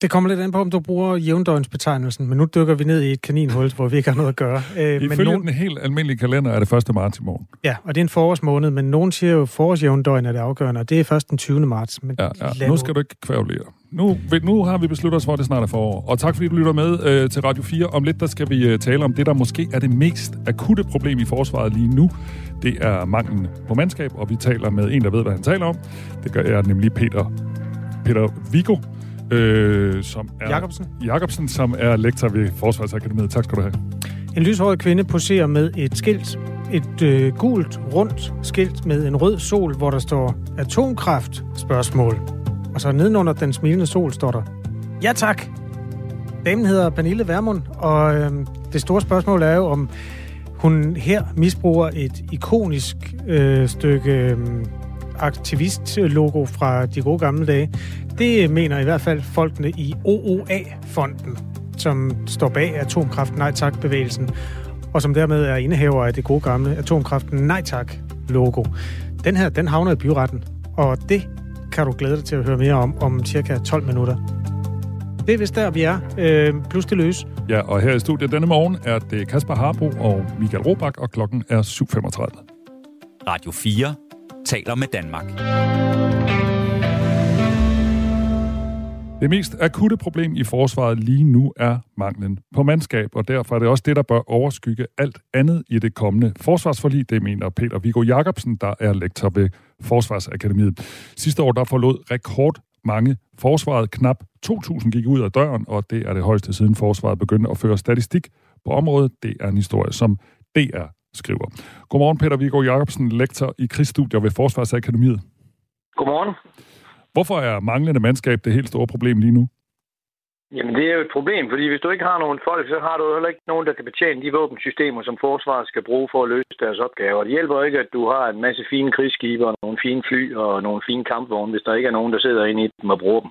Det kommer lidt an på, om du bruger jævndøgnsbetegnelsen, men nu dykker vi ned i et kaninhul, hvor vi ikke har noget at gøre. Øh, Ifølge nogen... den helt almindelige kalender er det 1. marts i morgen. Ja, og det er en forårsmåned, men nogen siger jo, at forårsjævndøgn er det afgørende, og det er først den 20. marts. Men ja, ja. Nu skal du ikke kvævlere. Nu, nu har vi besluttet os for, at det snart er forår. Og tak fordi du lytter med øh, til Radio 4. Om lidt der skal vi øh, tale om det, der måske er det mest akutte problem i forsvaret lige nu. Det er manglen på mandskab, og vi taler med en, der ved, hvad han taler om. Det gør jeg nemlig Peter, Peter Vigo, øh, som er... Jacobsen. Jacobsen, som er lektor ved Forsvarsakademiet. Tak skal du have. En lyshåret kvinde poserer med et skilt. Et øh, gult, rundt skilt med en rød sol, hvor der står atomkraft spørgsmål. Og så nedenunder den smilende sol står der, ja tak. Damen hedder Pernille Vermund, og øh, det store spørgsmål er jo, om hun her misbruger et ikonisk øh, stykke øh, aktivist-logo fra de gode gamle dage. Det mener i hvert fald folkene i OOA-fonden, som står bag Atomkraft Nej Tak-bevægelsen, og som dermed er indehaver af det gode gamle Atomkraft Nej Tak-logo. Den her, den havner i byretten, og det kan du glæde dig til at høre mere om om cirka 12 minutter. Det er vist der, vi er. Øh, plus det løs. Ja, og her i studiet denne morgen er det Kasper Harbo og Michael Robach, og klokken er 7.35. Radio 4 taler med Danmark. Det mest akutte problem i forsvaret lige nu er manglen på mandskab, og derfor er det også det, der bør overskygge alt andet i det kommende forsvarsforlig. Det mener Peter Viggo Jacobsen, der er lektor ved Forsvarsakademiet. Sidste år der forlod rekord mange forsvaret. Knap 2.000 gik ud af døren, og det er det højeste siden forsvaret begyndte at føre statistik på området. Det er en historie, som DR skriver. Godmorgen, Peter Viggo Jacobsen, lektor i krigsstudier ved Forsvarsakademiet. Godmorgen. Hvorfor er manglende mandskab det helt store problem lige nu? Jamen, det er jo et problem, fordi hvis du ikke har nogen folk, så har du heller ikke nogen, der kan betjene de våbensystemer, som forsvaret skal bruge for at løse deres opgaver. Det hjælper ikke, at du har en masse fine krigsskibe og nogle fine fly og nogle fine kampvogne, hvis der ikke er nogen, der sidder inde i dem og bruger dem.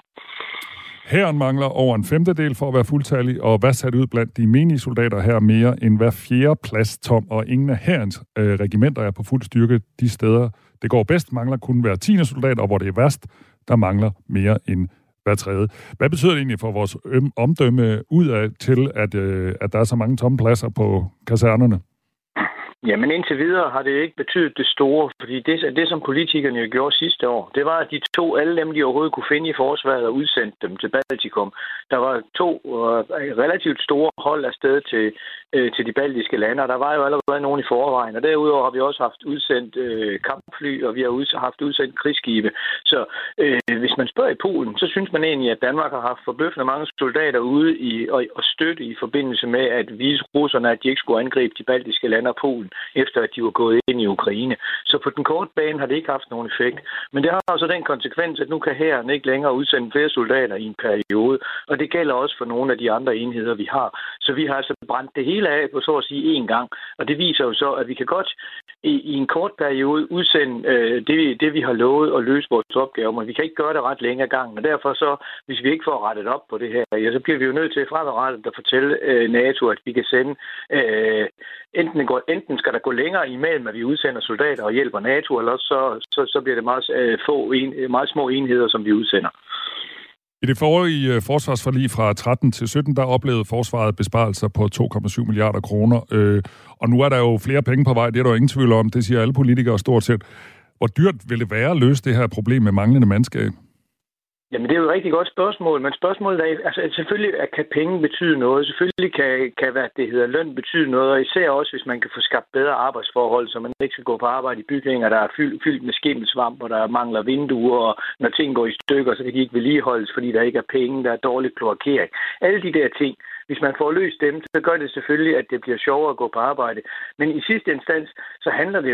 Hæren mangler over en femtedel for at være fuldtallig, og hvad sat ud blandt de menige soldater her mere end hver fjerde plads tom, og ingen af hærens øh, regimenter er på fuld styrke de steder. Det går bedst, mangler kun hver tiende soldat, og hvor det er værst, der mangler mere end hver tredje. Hvad betyder det egentlig for vores omdømme ud af til, at, øh, at der er så mange tomme pladser på kasernerne? Jamen indtil videre har det ikke betydet det store, fordi det, det som politikerne jo gjorde sidste år, det var, at de to alle dem, de overhovedet kunne finde i forsvaret og udsendte dem til Baltikum. Der var to uh, relativt store hold afsted til, uh, til de baltiske lande, og der var jo allerede nogen i forvejen. Og derudover har vi også haft udsendt uh, kampfly, og vi har ud, haft udsendt krigsskibe. Så uh, hvis man spørger i Polen, så synes man egentlig, at Danmark har haft forbløffende mange soldater ude i, og, og støtte i forbindelse med at vise russerne, at de ikke skulle angribe de baltiske lande og Polen efter at de var gået ind i Ukraine. Så på den korte bane har det ikke haft nogen effekt. Men det har også den konsekvens, at nu kan hæren ikke længere udsende flere soldater i en periode, og det gælder også for nogle af de andre enheder, vi har. Så vi har altså brændt det hele af på så at sige én gang, og det viser jo så, at vi kan godt i, i en kort periode udsende øh, det, det, vi har lovet at løse vores opgave, men vi kan ikke gøre det ret længe ad gangen, og derfor så, hvis vi ikke får rettet op på det her, ja, så bliver vi jo nødt til fremadrettet at fortælle øh, NATO, at vi kan sende øh, enten, går, enten skal der gå længere imellem, at vi udsender soldater og hjælper NATO, eller så, så, så bliver det meget, øh, få en, meget små enheder, som vi udsender. I det forrige øh, forsvarsforlig fra 13 til 17, der oplevede forsvaret besparelser på 2,7 milliarder kroner. Øh, og nu er der jo flere penge på vej, det er der jo ingen tvivl om. Det siger alle politikere stort set. Hvor dyrt vil det være at løse det her problem med manglende mandskab? Jamen, det er jo et rigtig godt spørgsmål, men spørgsmålet er, altså selvfølgelig kan penge betyde noget. Selvfølgelig kan, kan hvad det hedder, løn betyde noget, og især også, hvis man kan få skabt bedre arbejdsforhold, så man ikke skal gå på arbejde i bygninger, der er fyldt, fyldt med skimmelsvamp, og der mangler vinduer, og når ting går i stykker, så kan de ikke vedligeholdes, fordi der ikke er penge, der er dårlig kloakering. Alle de der ting, hvis man får løst dem, så gør det selvfølgelig, at det bliver sjovere at gå på arbejde. Men i sidste instans, så handler det,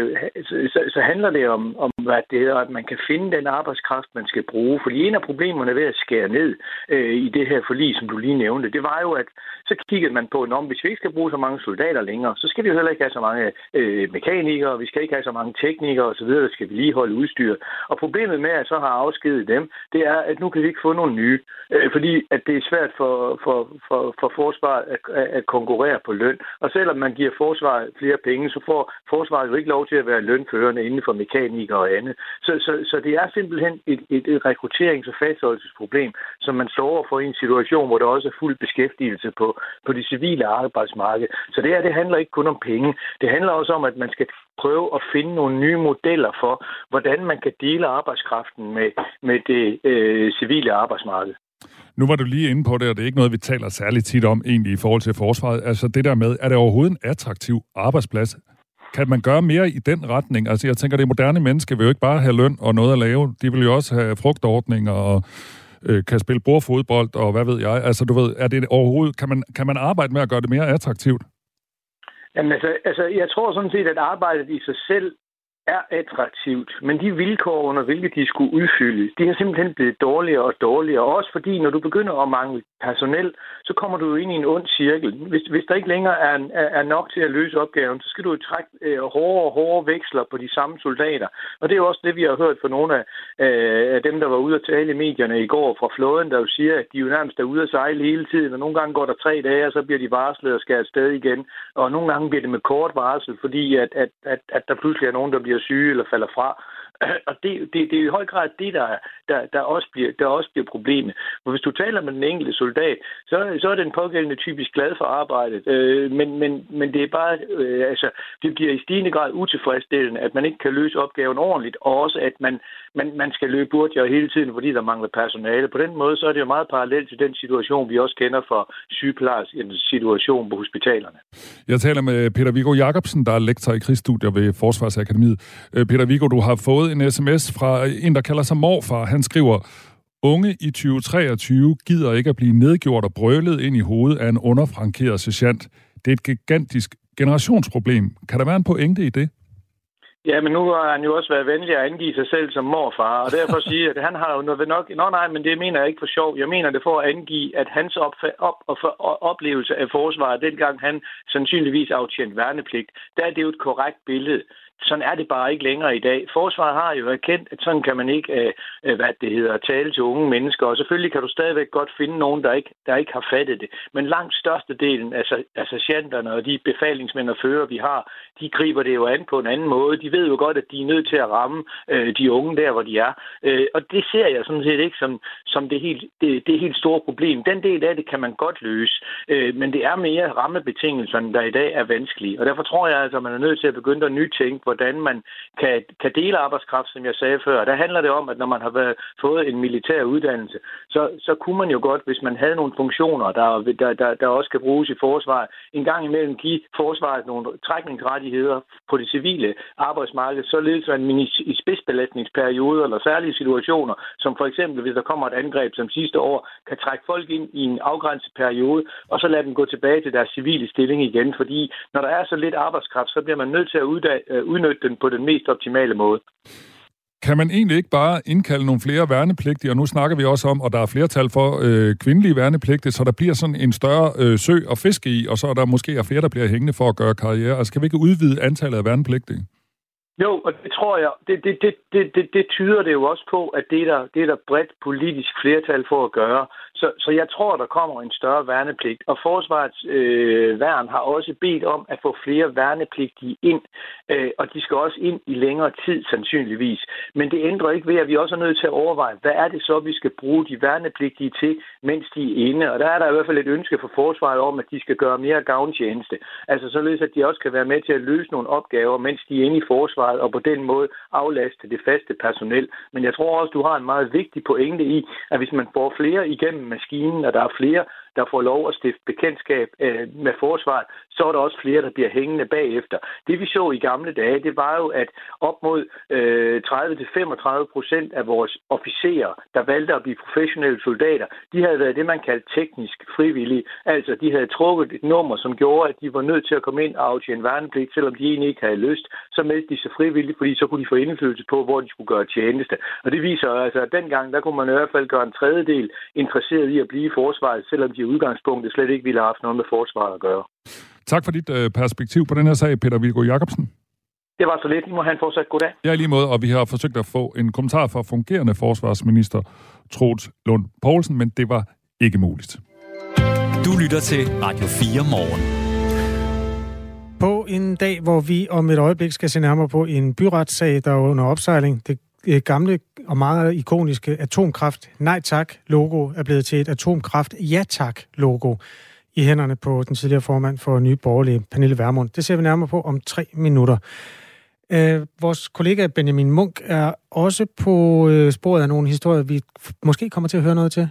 så, så handler det om, om hvad det hedder, at man kan finde den arbejdskraft, man skal bruge. Fordi en af problemerne ved at skære ned øh, i det her forlig, som du lige nævnte, det var jo, at så kiggede man på, at hvis vi ikke skal bruge så mange soldater længere, så skal vi jo heller ikke have så mange øh, mekanikere, vi skal ikke have så mange teknikere osv., der skal vi lige holde udstyr. Og problemet med at så har afskedet dem, det er, at nu kan vi ikke få nogle nye, øh, fordi at det er svært for, for, for, for forsvaret at, at konkurrere på løn. Og selvom man giver forsvaret flere penge, så får forsvaret jo ikke lov til at være lønførende inden for mekanikere og andet. Så, så, så det er simpelthen et, et, et rekrutterings- og fastholdelsesproblem, som man står over for i en situation, hvor der også er fuld beskæftigelse på, på det civile arbejdsmarked. Så det her, det handler ikke kun om penge. Det handler også om, at man skal prøve at finde nogle nye modeller for, hvordan man kan dele arbejdskraften med, med det øh, civile arbejdsmarked. Nu var du lige inde på det, og det er ikke noget, vi taler særligt tit om egentlig i forhold til forsvaret. Altså det der med, er det overhovedet en attraktiv arbejdsplads? Kan man gøre mere i den retning? Altså jeg tænker, det moderne menneske vil jo ikke bare have løn og noget at lave. De vil jo også have frugtordninger og øh, kan spille bordfodbold og hvad ved jeg. Altså du ved, er det overhovedet, kan man, kan man arbejde med at gøre det mere attraktivt? Jamen altså, altså, jeg tror sådan set, at arbejdet i sig selv er attraktivt, men de vilkår, under hvilke de skulle udfylde, de er simpelthen blevet dårligere og dårligere. Også fordi, når du begynder at mangle personel, så kommer du jo ind i en ond cirkel. Hvis, hvis der ikke længere er, er, er nok til at løse opgaven, så skal du jo trække øh, hårdere og hårdere veksler på de samme soldater. Og det er jo også det, vi har hørt fra nogle af, øh, af dem, der var ude at tale i medierne i går fra flåden, der jo siger, at de jo nærmest er ude at sejle hele tiden, og nogle gange går der tre dage, og så bliver de varslet og skal afsted igen. Og nogle gange bliver det med kort varsel, fordi at, at, at, at der pludselig er nogen, der bliver syge eller falder fra. Og det, det, det er i høj grad det, der, der, der, også bliver, der også bliver problemet. For hvis du taler med den enkelte soldat, så, så er den pågældende typisk glad for arbejdet. Øh, men, men, men det er bare, øh, altså, det bliver i stigende grad utilfredsstillende, at man ikke kan løse opgaven ordentligt, og også at man, man, man skal løbe hurtigere hele tiden, fordi der mangler personale. På den måde, så er det jo meget parallelt til den situation, vi også kender for sygeplejerskens situation på hospitalerne. Jeg taler med Peter Viggo Jacobsen, der er lektor i krigsstudier ved Forsvarsakademiet. Øh, Peter Viggo, du har fået en sms fra en, der kalder sig morfar. Han skriver, Unge i 2023 gider ikke at blive nedgjort og brølet ind i hovedet af en underfrankeret sergeant. Det er et gigantisk generationsproblem. Kan der være en pointe i det? Ja, men nu har han jo også været venlig at angive sig selv som morfar, og derfor sige, at han har jo noget nok... Nå nej, men det mener jeg ikke for sjov. Jeg mener det for at angive, at hans op, op, og for, oplevelse af forsvaret, dengang han sandsynligvis aftjent værnepligt, der er det jo et korrekt billede sådan er det bare ikke længere i dag. Forsvaret har jo erkendt, at sådan kan man ikke, øh, øh, hvad det hedder, tale til unge mennesker. Og selvfølgelig kan du stadigvæk godt finde nogen, der ikke, der ikke har fattet det. Men langt størstedelen af, af sergeanterne og de befalingsmænd og fører, vi har, de griber det jo an på en anden måde. De ved jo godt, at de er nødt til at ramme øh, de unge der, hvor de er. Øh, og det ser jeg sådan set ikke som, som det, helt, det, det helt store problem. Den del af det kan man godt løse. Øh, men det er mere rammebetingelserne, der i dag er vanskelige. Og derfor tror jeg altså, at man er nødt til at begynde at nytænke, hvordan man kan, kan dele arbejdskraft, som jeg sagde før. Der handler det om, at når man har været, fået en militær uddannelse, så, så kunne man jo godt, hvis man havde nogle funktioner, der, der, der, der også kan bruges i forsvaret, en gang imellem give forsvaret nogle trækningsrettigheder på det civile arbejdsmarked, således at man i spidsbelastningsperioder eller særlige situationer, som for eksempel hvis der kommer et angreb som sidste år, kan trække folk ind i en afgrænset periode, og så lade dem gå tilbage til deres civile stilling igen. Fordi når der er så lidt arbejdskraft, så bliver man nødt til at øh, udnytte den på den mest optimale måde. Kan man egentlig ikke bare indkalde nogle flere værnepligtige, og nu snakker vi også om, og der er flertal for øh, kvindelige værnepligtige, så der bliver sådan en større øh, sø at fiske i, og så er der måske er flere, der bliver hængende for at gøre karriere. Altså kan vi ikke udvide antallet af værnepligtige? Jo, og det tror jeg, det, det, det, det, det, det tyder det jo også på, at det er, der, det er der bredt politisk flertal for at gøre. Så, så jeg tror, der kommer en større værnepligt. Og Forsvarets øh, værn har også bedt om at få flere værnepligtige ind, øh, og de skal også ind i længere tid sandsynligvis. Men det ændrer ikke ved, at vi også er nødt til at overveje, hvad er det så, vi skal bruge de værnepligtige til, mens de er inde. Og der er der i hvert fald et ønske for Forsvaret om, at de skal gøre mere gavntjeneste. Altså således, at de også kan være med til at løse nogle opgaver, mens de er inde i Forsvaret, og på den måde aflaste det faste personel. Men jeg tror også, du har en meget vigtig pointe i, at hvis man får flere igennem maskinen, og der er flere, der får lov at stifte bekendtskab øh, med forsvaret, så er der også flere, der bliver hængende bagefter. Det vi så i gamle dage, det var jo, at op mod øh, 30-35 procent af vores officerer, der valgte at blive professionelle soldater, de havde været det, man kaldte teknisk frivillige. Altså, de havde trukket et nummer, som gjorde, at de var nødt til at komme ind og aftjene værnepligt, selvom de egentlig ikke havde lyst. Så meldte de sig frivilligt, fordi så kunne de få indflydelse på, hvor de skulle gøre tjeneste. Og det viser altså, at dengang, der kunne man i hvert fald gøre en tredjedel interesseret i at blive i forsvaret, selvom de udgangspunktet slet ikke ville have haft noget med forsvaret at gøre. Tak for dit øh, perspektiv på den her sag, Peter Viggo Jacobsen. Det var så lidt. I må have en fortsat god dag. Ja, lige måde, og vi har forsøgt at få en kommentar fra fungerende forsvarsminister Troels Lund Poulsen, men det var ikke muligt. Du lytter til Radio 4 morgen. På en dag, hvor vi om et øjeblik skal se nærmere på en byretssag, der er under opsejling. Det Øh, gamle og meget ikoniske atomkraft nej tak logo er blevet til et atomkraft ja tak logo i hænderne på den tidligere formand for Nye Borgerlige, Pernille Vermund. Det ser vi nærmere på om tre minutter. Øh, vores kollega Benjamin Munk er også på øh, sporet af nogle historier, vi måske kommer til at høre noget til.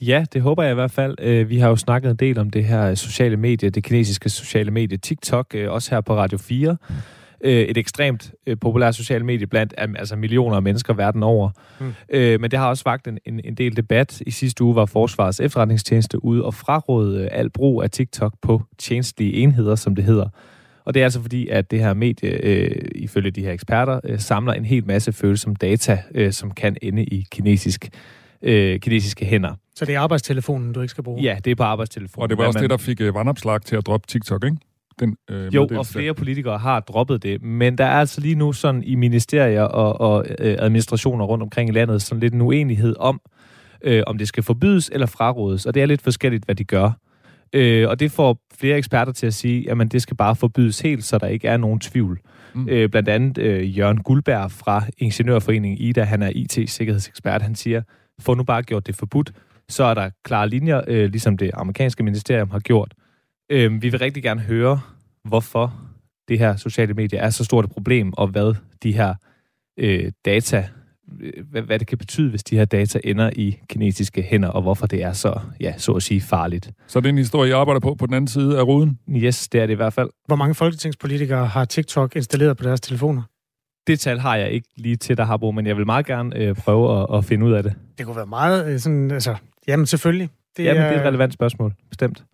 Ja, det håber jeg i hvert fald. Øh, vi har jo snakket en del om det her øh, sociale medie, det kinesiske sociale medie TikTok, øh, også her på Radio 4. Øh, et ekstremt populært socialt medie blandt altså millioner af mennesker verden over. Mm. Men det har også vagt en, en, en del debat. I sidste uge var Forsvarets efterretningstjeneste ude og fraråde al brug af TikTok på tjenestlige enheder, som det hedder. Og det er altså fordi, at det her medie, øh, ifølge de her eksperter, øh, samler en hel masse følsomme data, øh, som kan ende i kinesisk, øh, kinesiske hænder. Så det er arbejdstelefonen, du ikke skal bruge? Ja, det er på arbejdstelefonen. Og det var også man... det, der fik øh, vandopslag til at droppe TikTok, ikke? Den, øh, jo, og flere politikere har droppet det, men der er altså lige nu sådan i ministerier og, og øh, administrationer rundt omkring i landet sådan lidt en uenighed om, øh, om det skal forbydes eller frarådes, og det er lidt forskelligt, hvad de gør. Øh, og det får flere eksperter til at sige, at det skal bare forbydes helt, så der ikke er nogen tvivl. Mm. Øh, blandt andet øh, Jørgen Guldberg fra Ingeniørforeningen IDA, han er IT-sikkerhedsekspert, han siger, få nu bare gjort det forbudt, så er der klare linjer, øh, ligesom det amerikanske ministerium har gjort. Øh, vi vil rigtig gerne høre, hvorfor det her sociale medier er så stort et problem, og hvad de her øh, data, hvad, hvad det kan betyde, hvis de her data ender i kinesiske hænder, og hvorfor det er så, ja, så at sige, farligt. Så det er en historie, jeg arbejder på på den anden side af ruden? Yes, det er det i hvert fald. Hvor mange folketingspolitikere har TikTok installeret på deres telefoner? Det tal har jeg ikke lige til dig, Harbo, men jeg vil meget gerne øh, prøve at, at finde ud af det. Det kunne være meget øh, sådan, altså, jamen selvfølgelig. Det jamen, er, det er et relevant spørgsmål, bestemt.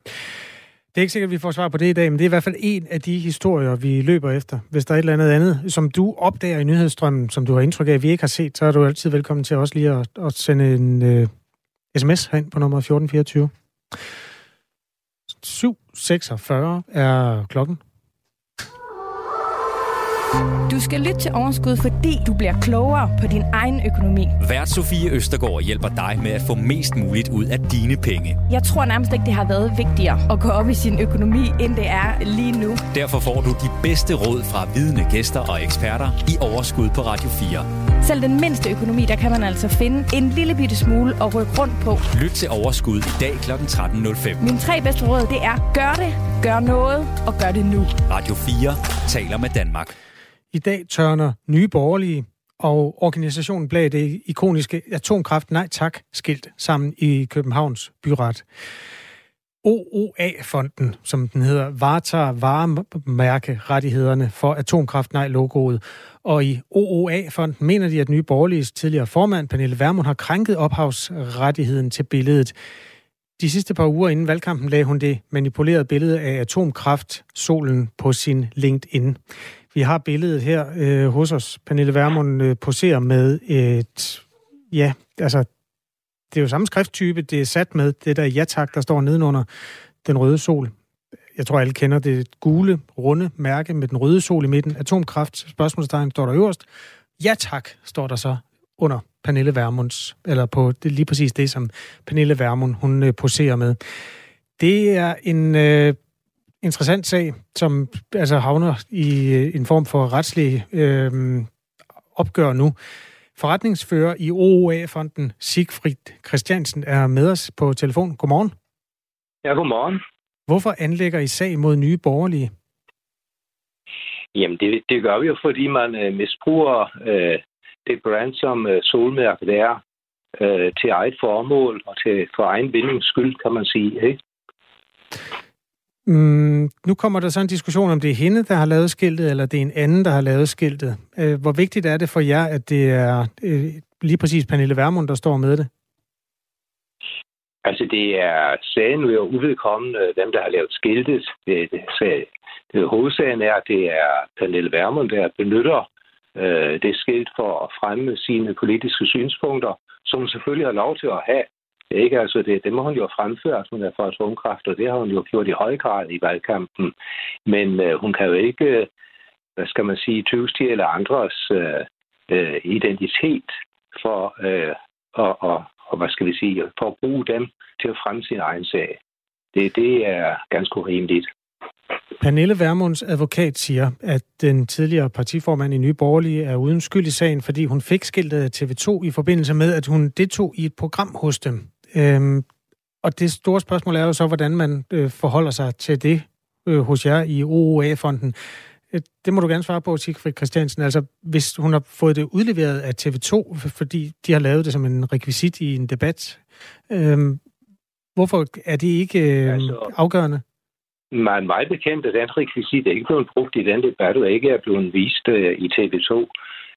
Det er ikke sikkert, at vi får svar på det i dag, men det er i hvert fald en af de historier, vi løber efter. Hvis der er et eller andet andet, som du opdager i nyhedsstrømmen, som du har indtryk af, at vi ikke har set, så er du altid velkommen til også lige at, at sende en øh, uh, sms herind på nummer 1424. 7.46 er klokken. Du skal lytte til Overskud, fordi du bliver klogere på din egen økonomi. Vært Sofie Østergaard hjælper dig med at få mest muligt ud af dine penge. Jeg tror nærmest ikke, det har været vigtigere at gå op i sin økonomi, end det er lige nu. Derfor får du de bedste råd fra vidne gæster og eksperter i Overskud på Radio 4. Selv den mindste økonomi, der kan man altså finde en lille bitte smule at rykke rundt på. Lyt til Overskud i dag kl. 13.05. Mine tre bedste råd, det er gør det, gør noget og gør det nu. Radio 4 taler med Danmark. I dag tørner nye borgerlige og organisationen bag det ikoniske Atomkraft Nej Tak skilt sammen i Københavns byret. OOA-fonden, som den hedder, varetager varemærkerettighederne for Atomkraft Nej-logoet. Og i OOA-fonden mener de, at nye borgerliges tidligere formand, Pernille Vermund, har krænket ophavsrettigheden til billedet. De sidste par uger inden valgkampen lagde hun det manipulerede billede af atomkraft solen på sin LinkedIn. Vi har billedet her øh, hos os. Pernille Vermund øh, poserer med et... Ja, altså, det er jo samme skrifttype, det er sat med det der ja-tak, der står nedenunder den røde sol. Jeg tror, alle kender det gule, runde mærke med den røde sol i midten. Atomkraft, spørgsmålstegn, står der øverst. Ja tak, står der så under Pernille Vermunds, eller på det, lige præcis det, som Pernille Vermund, hun øh, poserer med. Det er en øh, interessant sag, som altså havner i øh, en form for retslig øh, opgør nu. Forretningsfører i OOA-fonden, Sigfrid Christiansen, er med os på telefon. Godmorgen. Ja, godmorgen. Hvorfor anlægger I sag mod nye borgerlige? Jamen, det, det gør vi jo, fordi man øh, misbruger øh, det brand, som øh, solmærket er, øh, til eget formål og til for egen vindings skyld, kan man sige. Ikke? Mm, nu kommer der så en diskussion om, det er hende, der har lavet skiltet, eller det er en anden, der har lavet skiltet. Øh, hvor vigtigt er det for jer, at det er øh, lige præcis Pernille Vermund, der står med det? Altså, det er sagen ved uvedkommende, øh, dem, der har lavet skiltet. Det, det, det, det, hovedsagen er, at det er Pernille Vermund, der benytter øh, det skilt for at fremme sine politiske synspunkter, som selvfølgelig har lov til at have. Ikke? Altså det, det må hun jo fremføre, at hun er for atomkraft, og det har hun jo gjort i høj grad i valgkampen. Men øh, hun kan jo ikke, øh, hvad skal man sige, tyvstige eller andres øh, øh, identitet for øh, og, og, og, hvad skal vi sige, for at bruge dem til at fremme sin egen sag. Det, det er ganske urimeligt. Pernille Vermunds advokat siger, at den tidligere partiformand i Nye Borgerlige er uden skyld i sagen, fordi hun fik skiltet af TV2 i forbindelse med, at hun deltog i et program hos dem. Øhm, og det store spørgsmål er jo så, hvordan man øh, forholder sig til det øh, hos jer i OOA-fonden. Øh, det må du gerne svare på, Sigfrid Christiansen. Altså, hvis hun har fået det udleveret af TV2, fordi de har lavet det som en rekvisit i en debat, øh, hvorfor er det ikke øh, altså, afgørende? Man meget bekendt, at den rekvisit er ikke blevet brugt i den debat, og ikke er blevet vist øh, i TV2.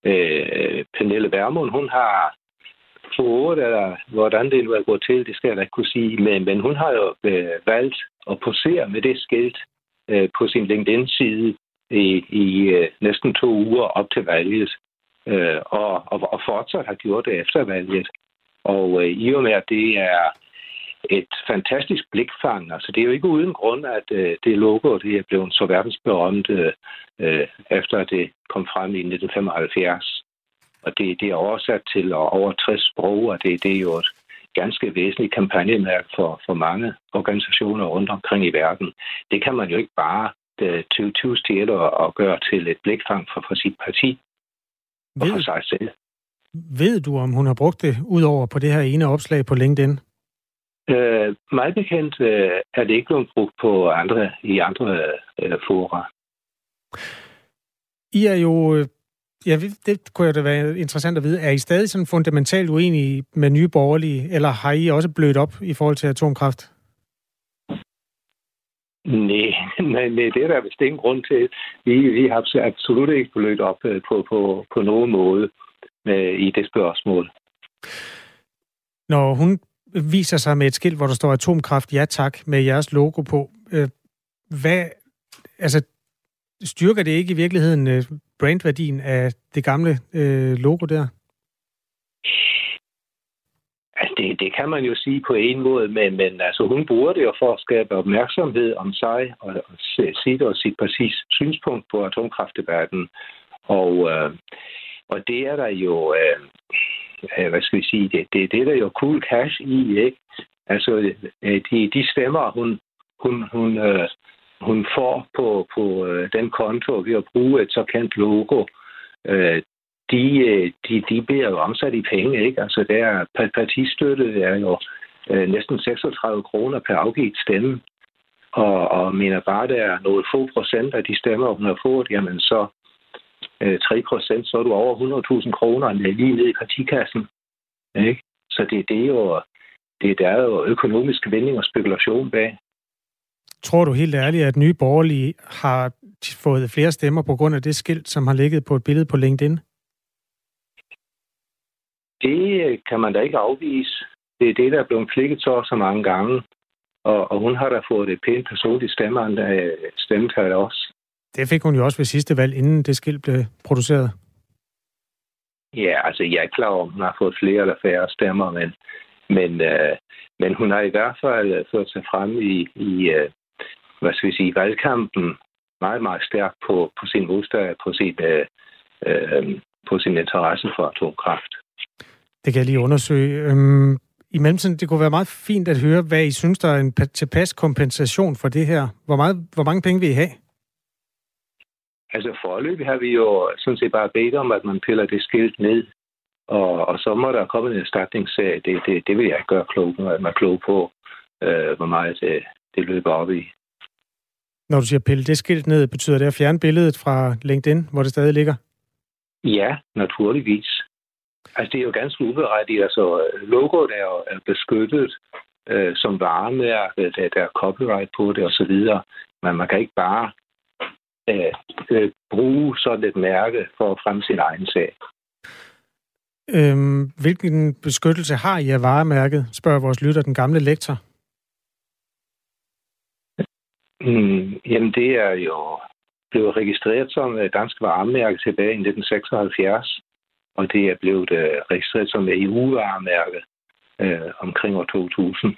Øh, Pernille Vermund, hun har fået, eller hvordan det nu er gået til, det skal jeg da ikke kunne sige, men, men hun har jo øh, valgt at posere med det skilt øh, på sin LinkedIn-side i, i øh, næsten to uger op til valget, øh, og, og, og fortsat har gjort det efter valget. Og øh, i og med, at det er et fantastisk blikfang. Altså, det er jo ikke uden grund, at øh, det logo det er blevet så verdensberømt, øh, øh efter det kom frem i 1975. Og det, det er oversat til over 60 sprog, og det, det er jo et ganske væsentligt kampagnemærke for, for mange organisationer rundt omkring i verden. Det kan man jo ikke bare øh, tyve til at gøre til et blikfang for, for sit parti og for sig selv. Ved du, om hun har brugt det ud over på det her ene opslag på LinkedIn? Øh, meget bekendt øh, er det ikke blevet brugt på andre, i andre øh, fora. I er jo, øh, ja, det kunne da være interessant at vide, er I stadig sådan fundamentalt uenige med nye borgerlige, eller har I også blødt op i forhold til atomkraft? Nej, nej, nej det er der vist ingen grund til. Vi, vi har absolut ikke blødt op øh, på, på, på nogen måde med, i det spørgsmål. Når hun viser sig med et skilt, hvor der står atomkraft, ja tak, med jeres logo på. Øh, hvad, altså, styrker det ikke i virkeligheden øh, brandværdien af det gamle øh, logo der? Altså, det, det kan man jo sige på en måde, men, men altså, hun bruger det jo for at skabe opmærksomhed om sig og, og sit og sit præcis synspunkt på atomkraftdebatten. Og, øh, og det er der jo... Øh, øh, hvad skal vi sige, det, det, det er der jo cool cash i, ikke? Altså, øh, de, de stemmer, hun, hun, hun, øh, hun får på, på øh, den konto ved at bruge et såkaldt logo, øh, de, øh, de, de bliver jo omsat i penge, ikke? Altså, der partistøtte er jo øh, næsten 36 kroner per afgivet stemme. Og, og mener bare, der er nogle få procent af de stemmer, hun har fået, jamen så, øh, 3 procent, så er du over 100.000 kroner lige ned i partikassen. Ikke? Så det, det er jo det, der er jo økonomisk vinding og spekulation bag. Tror du helt ærligt, at nye borgerlige har fået flere stemmer på grund af det skilt, som har ligget på et billede på LinkedIn? Det kan man da ikke afvise. Det er det, der er blevet klikket så så mange gange. Og, og hun har da fået et pænt personligt stemmetal også. Det fik hun jo også ved sidste valg, inden det skilt blev produceret. Ja, altså jeg er klar over, at hun har fået flere eller færre stemmer, men, men, øh, men hun har i hvert fald øh, ført sig frem i, i øh, hvad skal vi sige, valgkampen meget, meget stærkt på, på sin modstand, på sin, øh, øh, på sin interesse for atomkraft. Det kan jeg lige undersøge. Øhm, I mellemtiden, det kunne være meget fint at høre, hvad I synes, der er en tilpas kompensation for det her. Hvor, meget, hvor mange penge vil I have? Altså forløb har vi jo sådan set bare bedt om, at man piller det skilt ned, og, og så må der komme en erstatningssag. Det, det, det vil jeg ikke gøre klog, at man er klog på, øh, hvor meget det, det løber op i. Når du siger pille det skilt ned, betyder det at fjerne billedet fra LinkedIn, hvor det stadig ligger? Ja, naturligvis. Altså, det er jo ganske uberettigt. Altså, logoet er jo beskyttet øh, som varemærke, der, der er copyright på det osv., men man kan ikke bare øh, øh, bruge sådan et mærke for at fremme sin egen sag. Øhm, hvilken beskyttelse har I af varemærket, spørger vores lytter, den gamle lektor. Mm, jamen, det er jo blevet registreret som dansk varemærke tilbage i 1976, og det er blevet uh, registreret som EU-varemærke uh, omkring år 2000.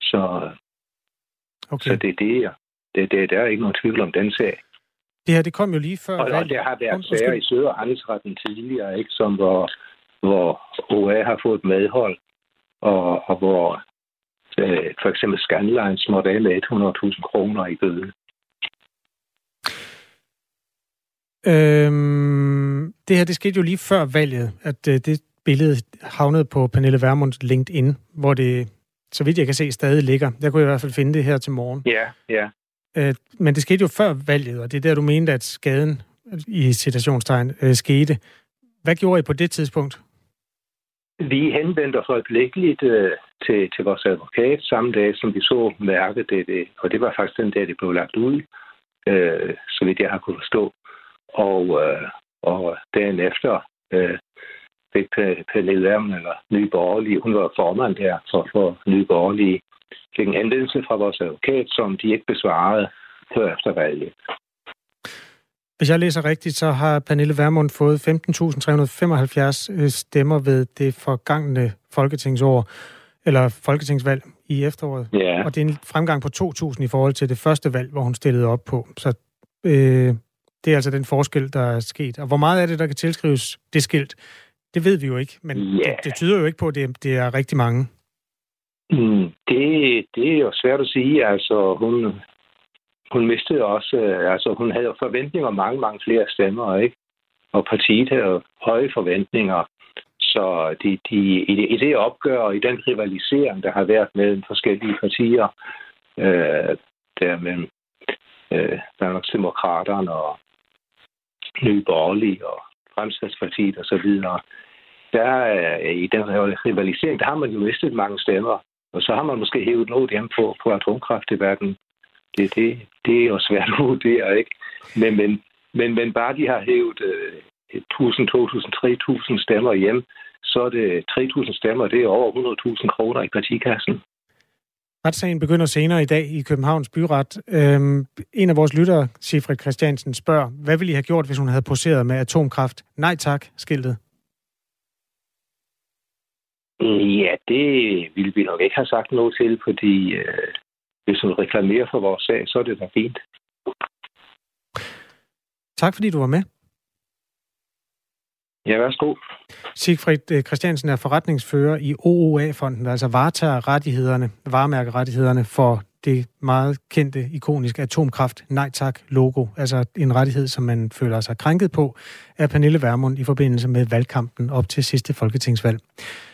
Så, okay. så det er det, det, det, der er ikke nogen tvivl om den sag. Det her, det kom jo lige før. Og, og der har været sager i Sød- og Handelsretten tidligere, ikke, som hvor, hvor OA har fået medhold, og, og hvor øh, for eksempel Scandlines måtte af med 100.000 kroner i bøde. Øhm, det her, det skete jo lige før valget, at øh, det billede havnede på Pernille Vermunds LinkedIn, hvor det, så vidt jeg kan se, stadig ligger. Der kunne jeg i hvert fald finde det her til morgen. Ja, ja. Øh, men det skete jo før valget, og det er der, du mente, at skaden i citationstegn øh, skete. Hvad gjorde I på det tidspunkt? Vi henvendte os øjeblikkeligt øh, til, til vores advokat samme dag, som vi så mærket det, det. Og det var faktisk den dag, det blev lagt ud, øh, så vidt jeg har kunnet forstå. Og, øh, og dagen efter øh, fik Pernille Vermund, eller Nye Borgerlige, hun var formand der for, for Nye Borgerlige, fik en anvendelse fra vores advokat, som de ikke besvarede før efter valget. Hvis jeg læser rigtigt, så har Pernille Vermund fået 15.375 øh, stemmer ved det forgangne folketingsår, eller folketingsvalg i efteråret. Ja. Og det er en fremgang på 2.000 i forhold til det første valg, hvor hun stillede op på. Så øh, det er altså den forskel, der er sket. Og hvor meget af det, der kan tilskrives det skilt, det ved vi jo ikke. Men ja. det, det tyder jo ikke på, at det, det er rigtig mange. Mm, det, det er jo svært at sige. Altså, hun, hun mistede også, øh, altså hun havde jo forventninger om mange, mange flere stemmer, ikke? Og partiet havde høje forventninger. Så de, de, i, det, i det opgør og i den rivalisering, der har været mellem forskellige partier, øh, der mellem øh, Danmarks Demokraterne og Nye Borgerlige og Fremskridspartiet og så videre, der øh, i den rivalisering, der har man jo mistet mange stemmer. Og så har man måske hævet noget hjem på, på atomkraftdebatten det, det, det er jo svært at vurdere, ikke? Men, men, men, men bare de har hævet øh, 1.000, 2.000, 3.000 stemmer hjem, så er det 3.000 stemmer, det er over 100.000 kroner i partikassen. Retssagen begynder senere i dag i Københavns Byret. Øhm, en af vores lyttere, Sifrid Christiansen, spørger, hvad ville I have gjort, hvis hun havde poseret med atomkraft? Nej tak, skiltet. Ja, det ville vi nok ikke have sagt noget til, fordi øh, hvis hun reklamerer for vores sag, så er det da fint. Tak fordi du var med. Ja, værsgo. Sigfrid eh, Christiansen er forretningsfører i OOA-fonden, der altså varetager rettighederne, varemærkerettighederne for det meget kendte, ikoniske atomkraft Nej Tak logo. Altså en rettighed, som man føler sig krænket på af Pernille Vermund i forbindelse med valgkampen op til sidste folketingsvalg.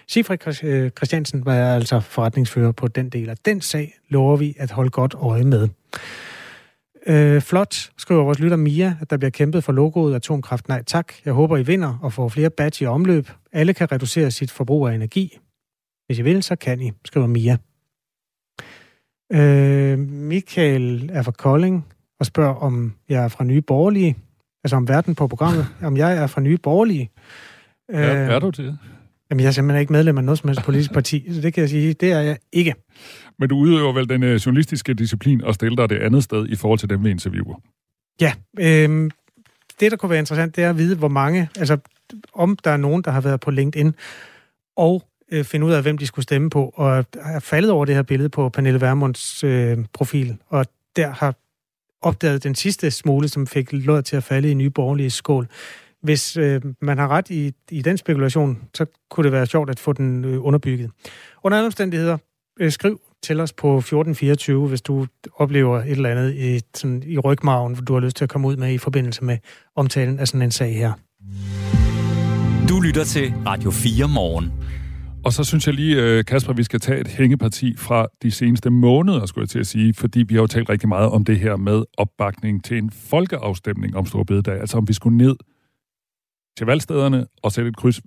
Sifrid eh, Christiansen var altså forretningsfører på den del af den sag, lover vi at holde godt øje med. Øh, flot, skriver vores lytter Mia, at der bliver kæmpet for logoet Atomkraft Nej Tak. Jeg håber, I vinder og får flere badge i omløb. Alle kan reducere sit forbrug af energi. Hvis I vil, så kan I, skriver Mia. Øh, Michael er fra Kolding og spørger, om jeg er fra Nye Borgerlige. Altså om verden på programmet. om jeg er fra Nye Borgerlige. Øh, er, er du det? Jamen, jeg er simpelthen ikke medlem af noget som helst politisk parti, så det kan jeg sige, det er jeg ikke. Men du udøver vel den uh, journalistiske disciplin og stiller dig det andet sted i forhold til dem, vi interviewer? Ja, øh, det der kunne være interessant, det er at vide, hvor mange, altså om der er nogen, der har været på LinkedIn, og øh, finde ud af, hvem de skulle stemme på, og er faldet over det her billede på Pernille Vermunds øh, profil, og der har opdaget den sidste smule, som fik lov til at falde i nye borgerlige skål. Hvis øh, man har ret i, i den spekulation, så kunne det være sjovt at få den øh, underbygget. Under alle omstændigheder, øh, skriv til os på 1424, hvis du oplever et eller andet i, sådan, i rygmagen, hvor du har lyst til at komme ud med i forbindelse med omtalen af sådan en sag her. Du lytter til Radio 4 morgen. Og så synes jeg lige, øh, Kasper, vi skal tage et hængeparti fra de seneste måneder, skulle jeg til at sige, fordi vi har jo talt rigtig meget om det her med opbakning til en folkeafstemning om Storbededag, altså om vi skulle ned til valgstederne og sætte et kryds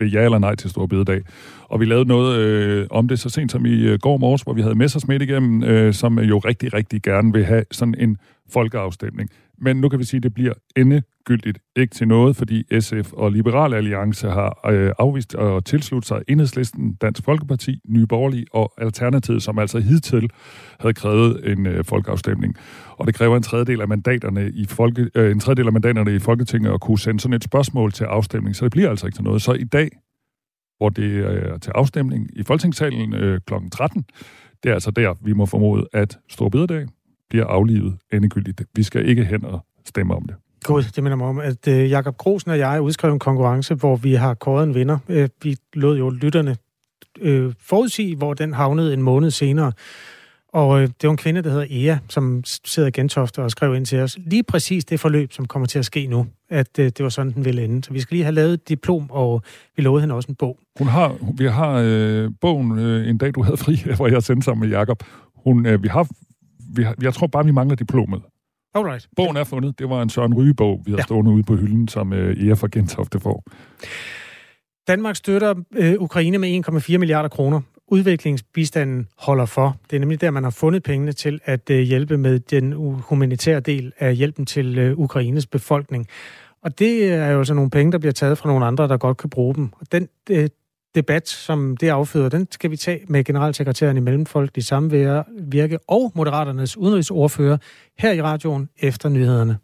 ved ja eller nej til Stor Bededag. Og vi lavede noget øh, om det så sent som i øh, går morges, hvor vi havde Messersmith igennem, øh, som jo rigtig, rigtig gerne vil have sådan en folkeafstemning. Men nu kan vi sige, at det bliver endegyldigt ikke til noget, fordi SF og Liberal Alliance har øh, afvist at tilslutte sig Enhedslisten, Dansk Folkeparti, Nye Borgerlige og Alternativet, som altså hidtil havde krævet en øh, folkeafstemning. Og det kræver en tredjedel af mandaterne i folke, øh, en tredjedel af mandaterne i Folketinget at kunne sende sådan et spørgsmål til afstemning, så det bliver altså ikke til noget. Så i dag, hvor det øh, er til afstemning i Folketingssalen øh, kl. 13, det er altså der, vi må formode, at Storbededag bliver aflivet endegyldigt. Vi skal ikke hen og stemme om det. God, det minder mig om, at øh, Jakob Grosen og jeg udskrev en konkurrence, hvor vi har kåret en vinder. Øh, vi lod jo lytterne øh, forudsige, hvor den havnede en måned senere. Og øh, det var en kvinde, der hedder Ea, som sidder i Gentofte og skrev ind til os lige præcis det forløb, som kommer til at ske nu, at øh, det var sådan, den ville ende. Så vi skal lige have lavet et diplom, og vi lovede hende også en bog. Hun har, vi har øh, bogen øh, En dag, du havde fri, hvor jeg sendte sammen med Jakob. Hun, øh, vi har, vi har, jeg tror bare, vi mangler diplomet. Alright. Bogen er fundet. Det var en Søren Ryge-bog, vi har ja. stående ude på hylden, som øh, Ea fra Gentofte får. Danmark støtter øh, Ukraine med 1,4 milliarder kroner udviklingsbistanden holder for. Det er nemlig der, man har fundet pengene til at øh, hjælpe med den humanitære del af hjælpen til øh, Ukraines befolkning. Og det er jo så nogle penge, der bliver taget fra nogle andre, der godt kan bruge dem. Og den øh, debat, som det afføder, den skal vi tage med generalsekretæren i Mellemfolkelig Samvirke og Moderaternes udenrigsordfører her i radioen efter nyhederne.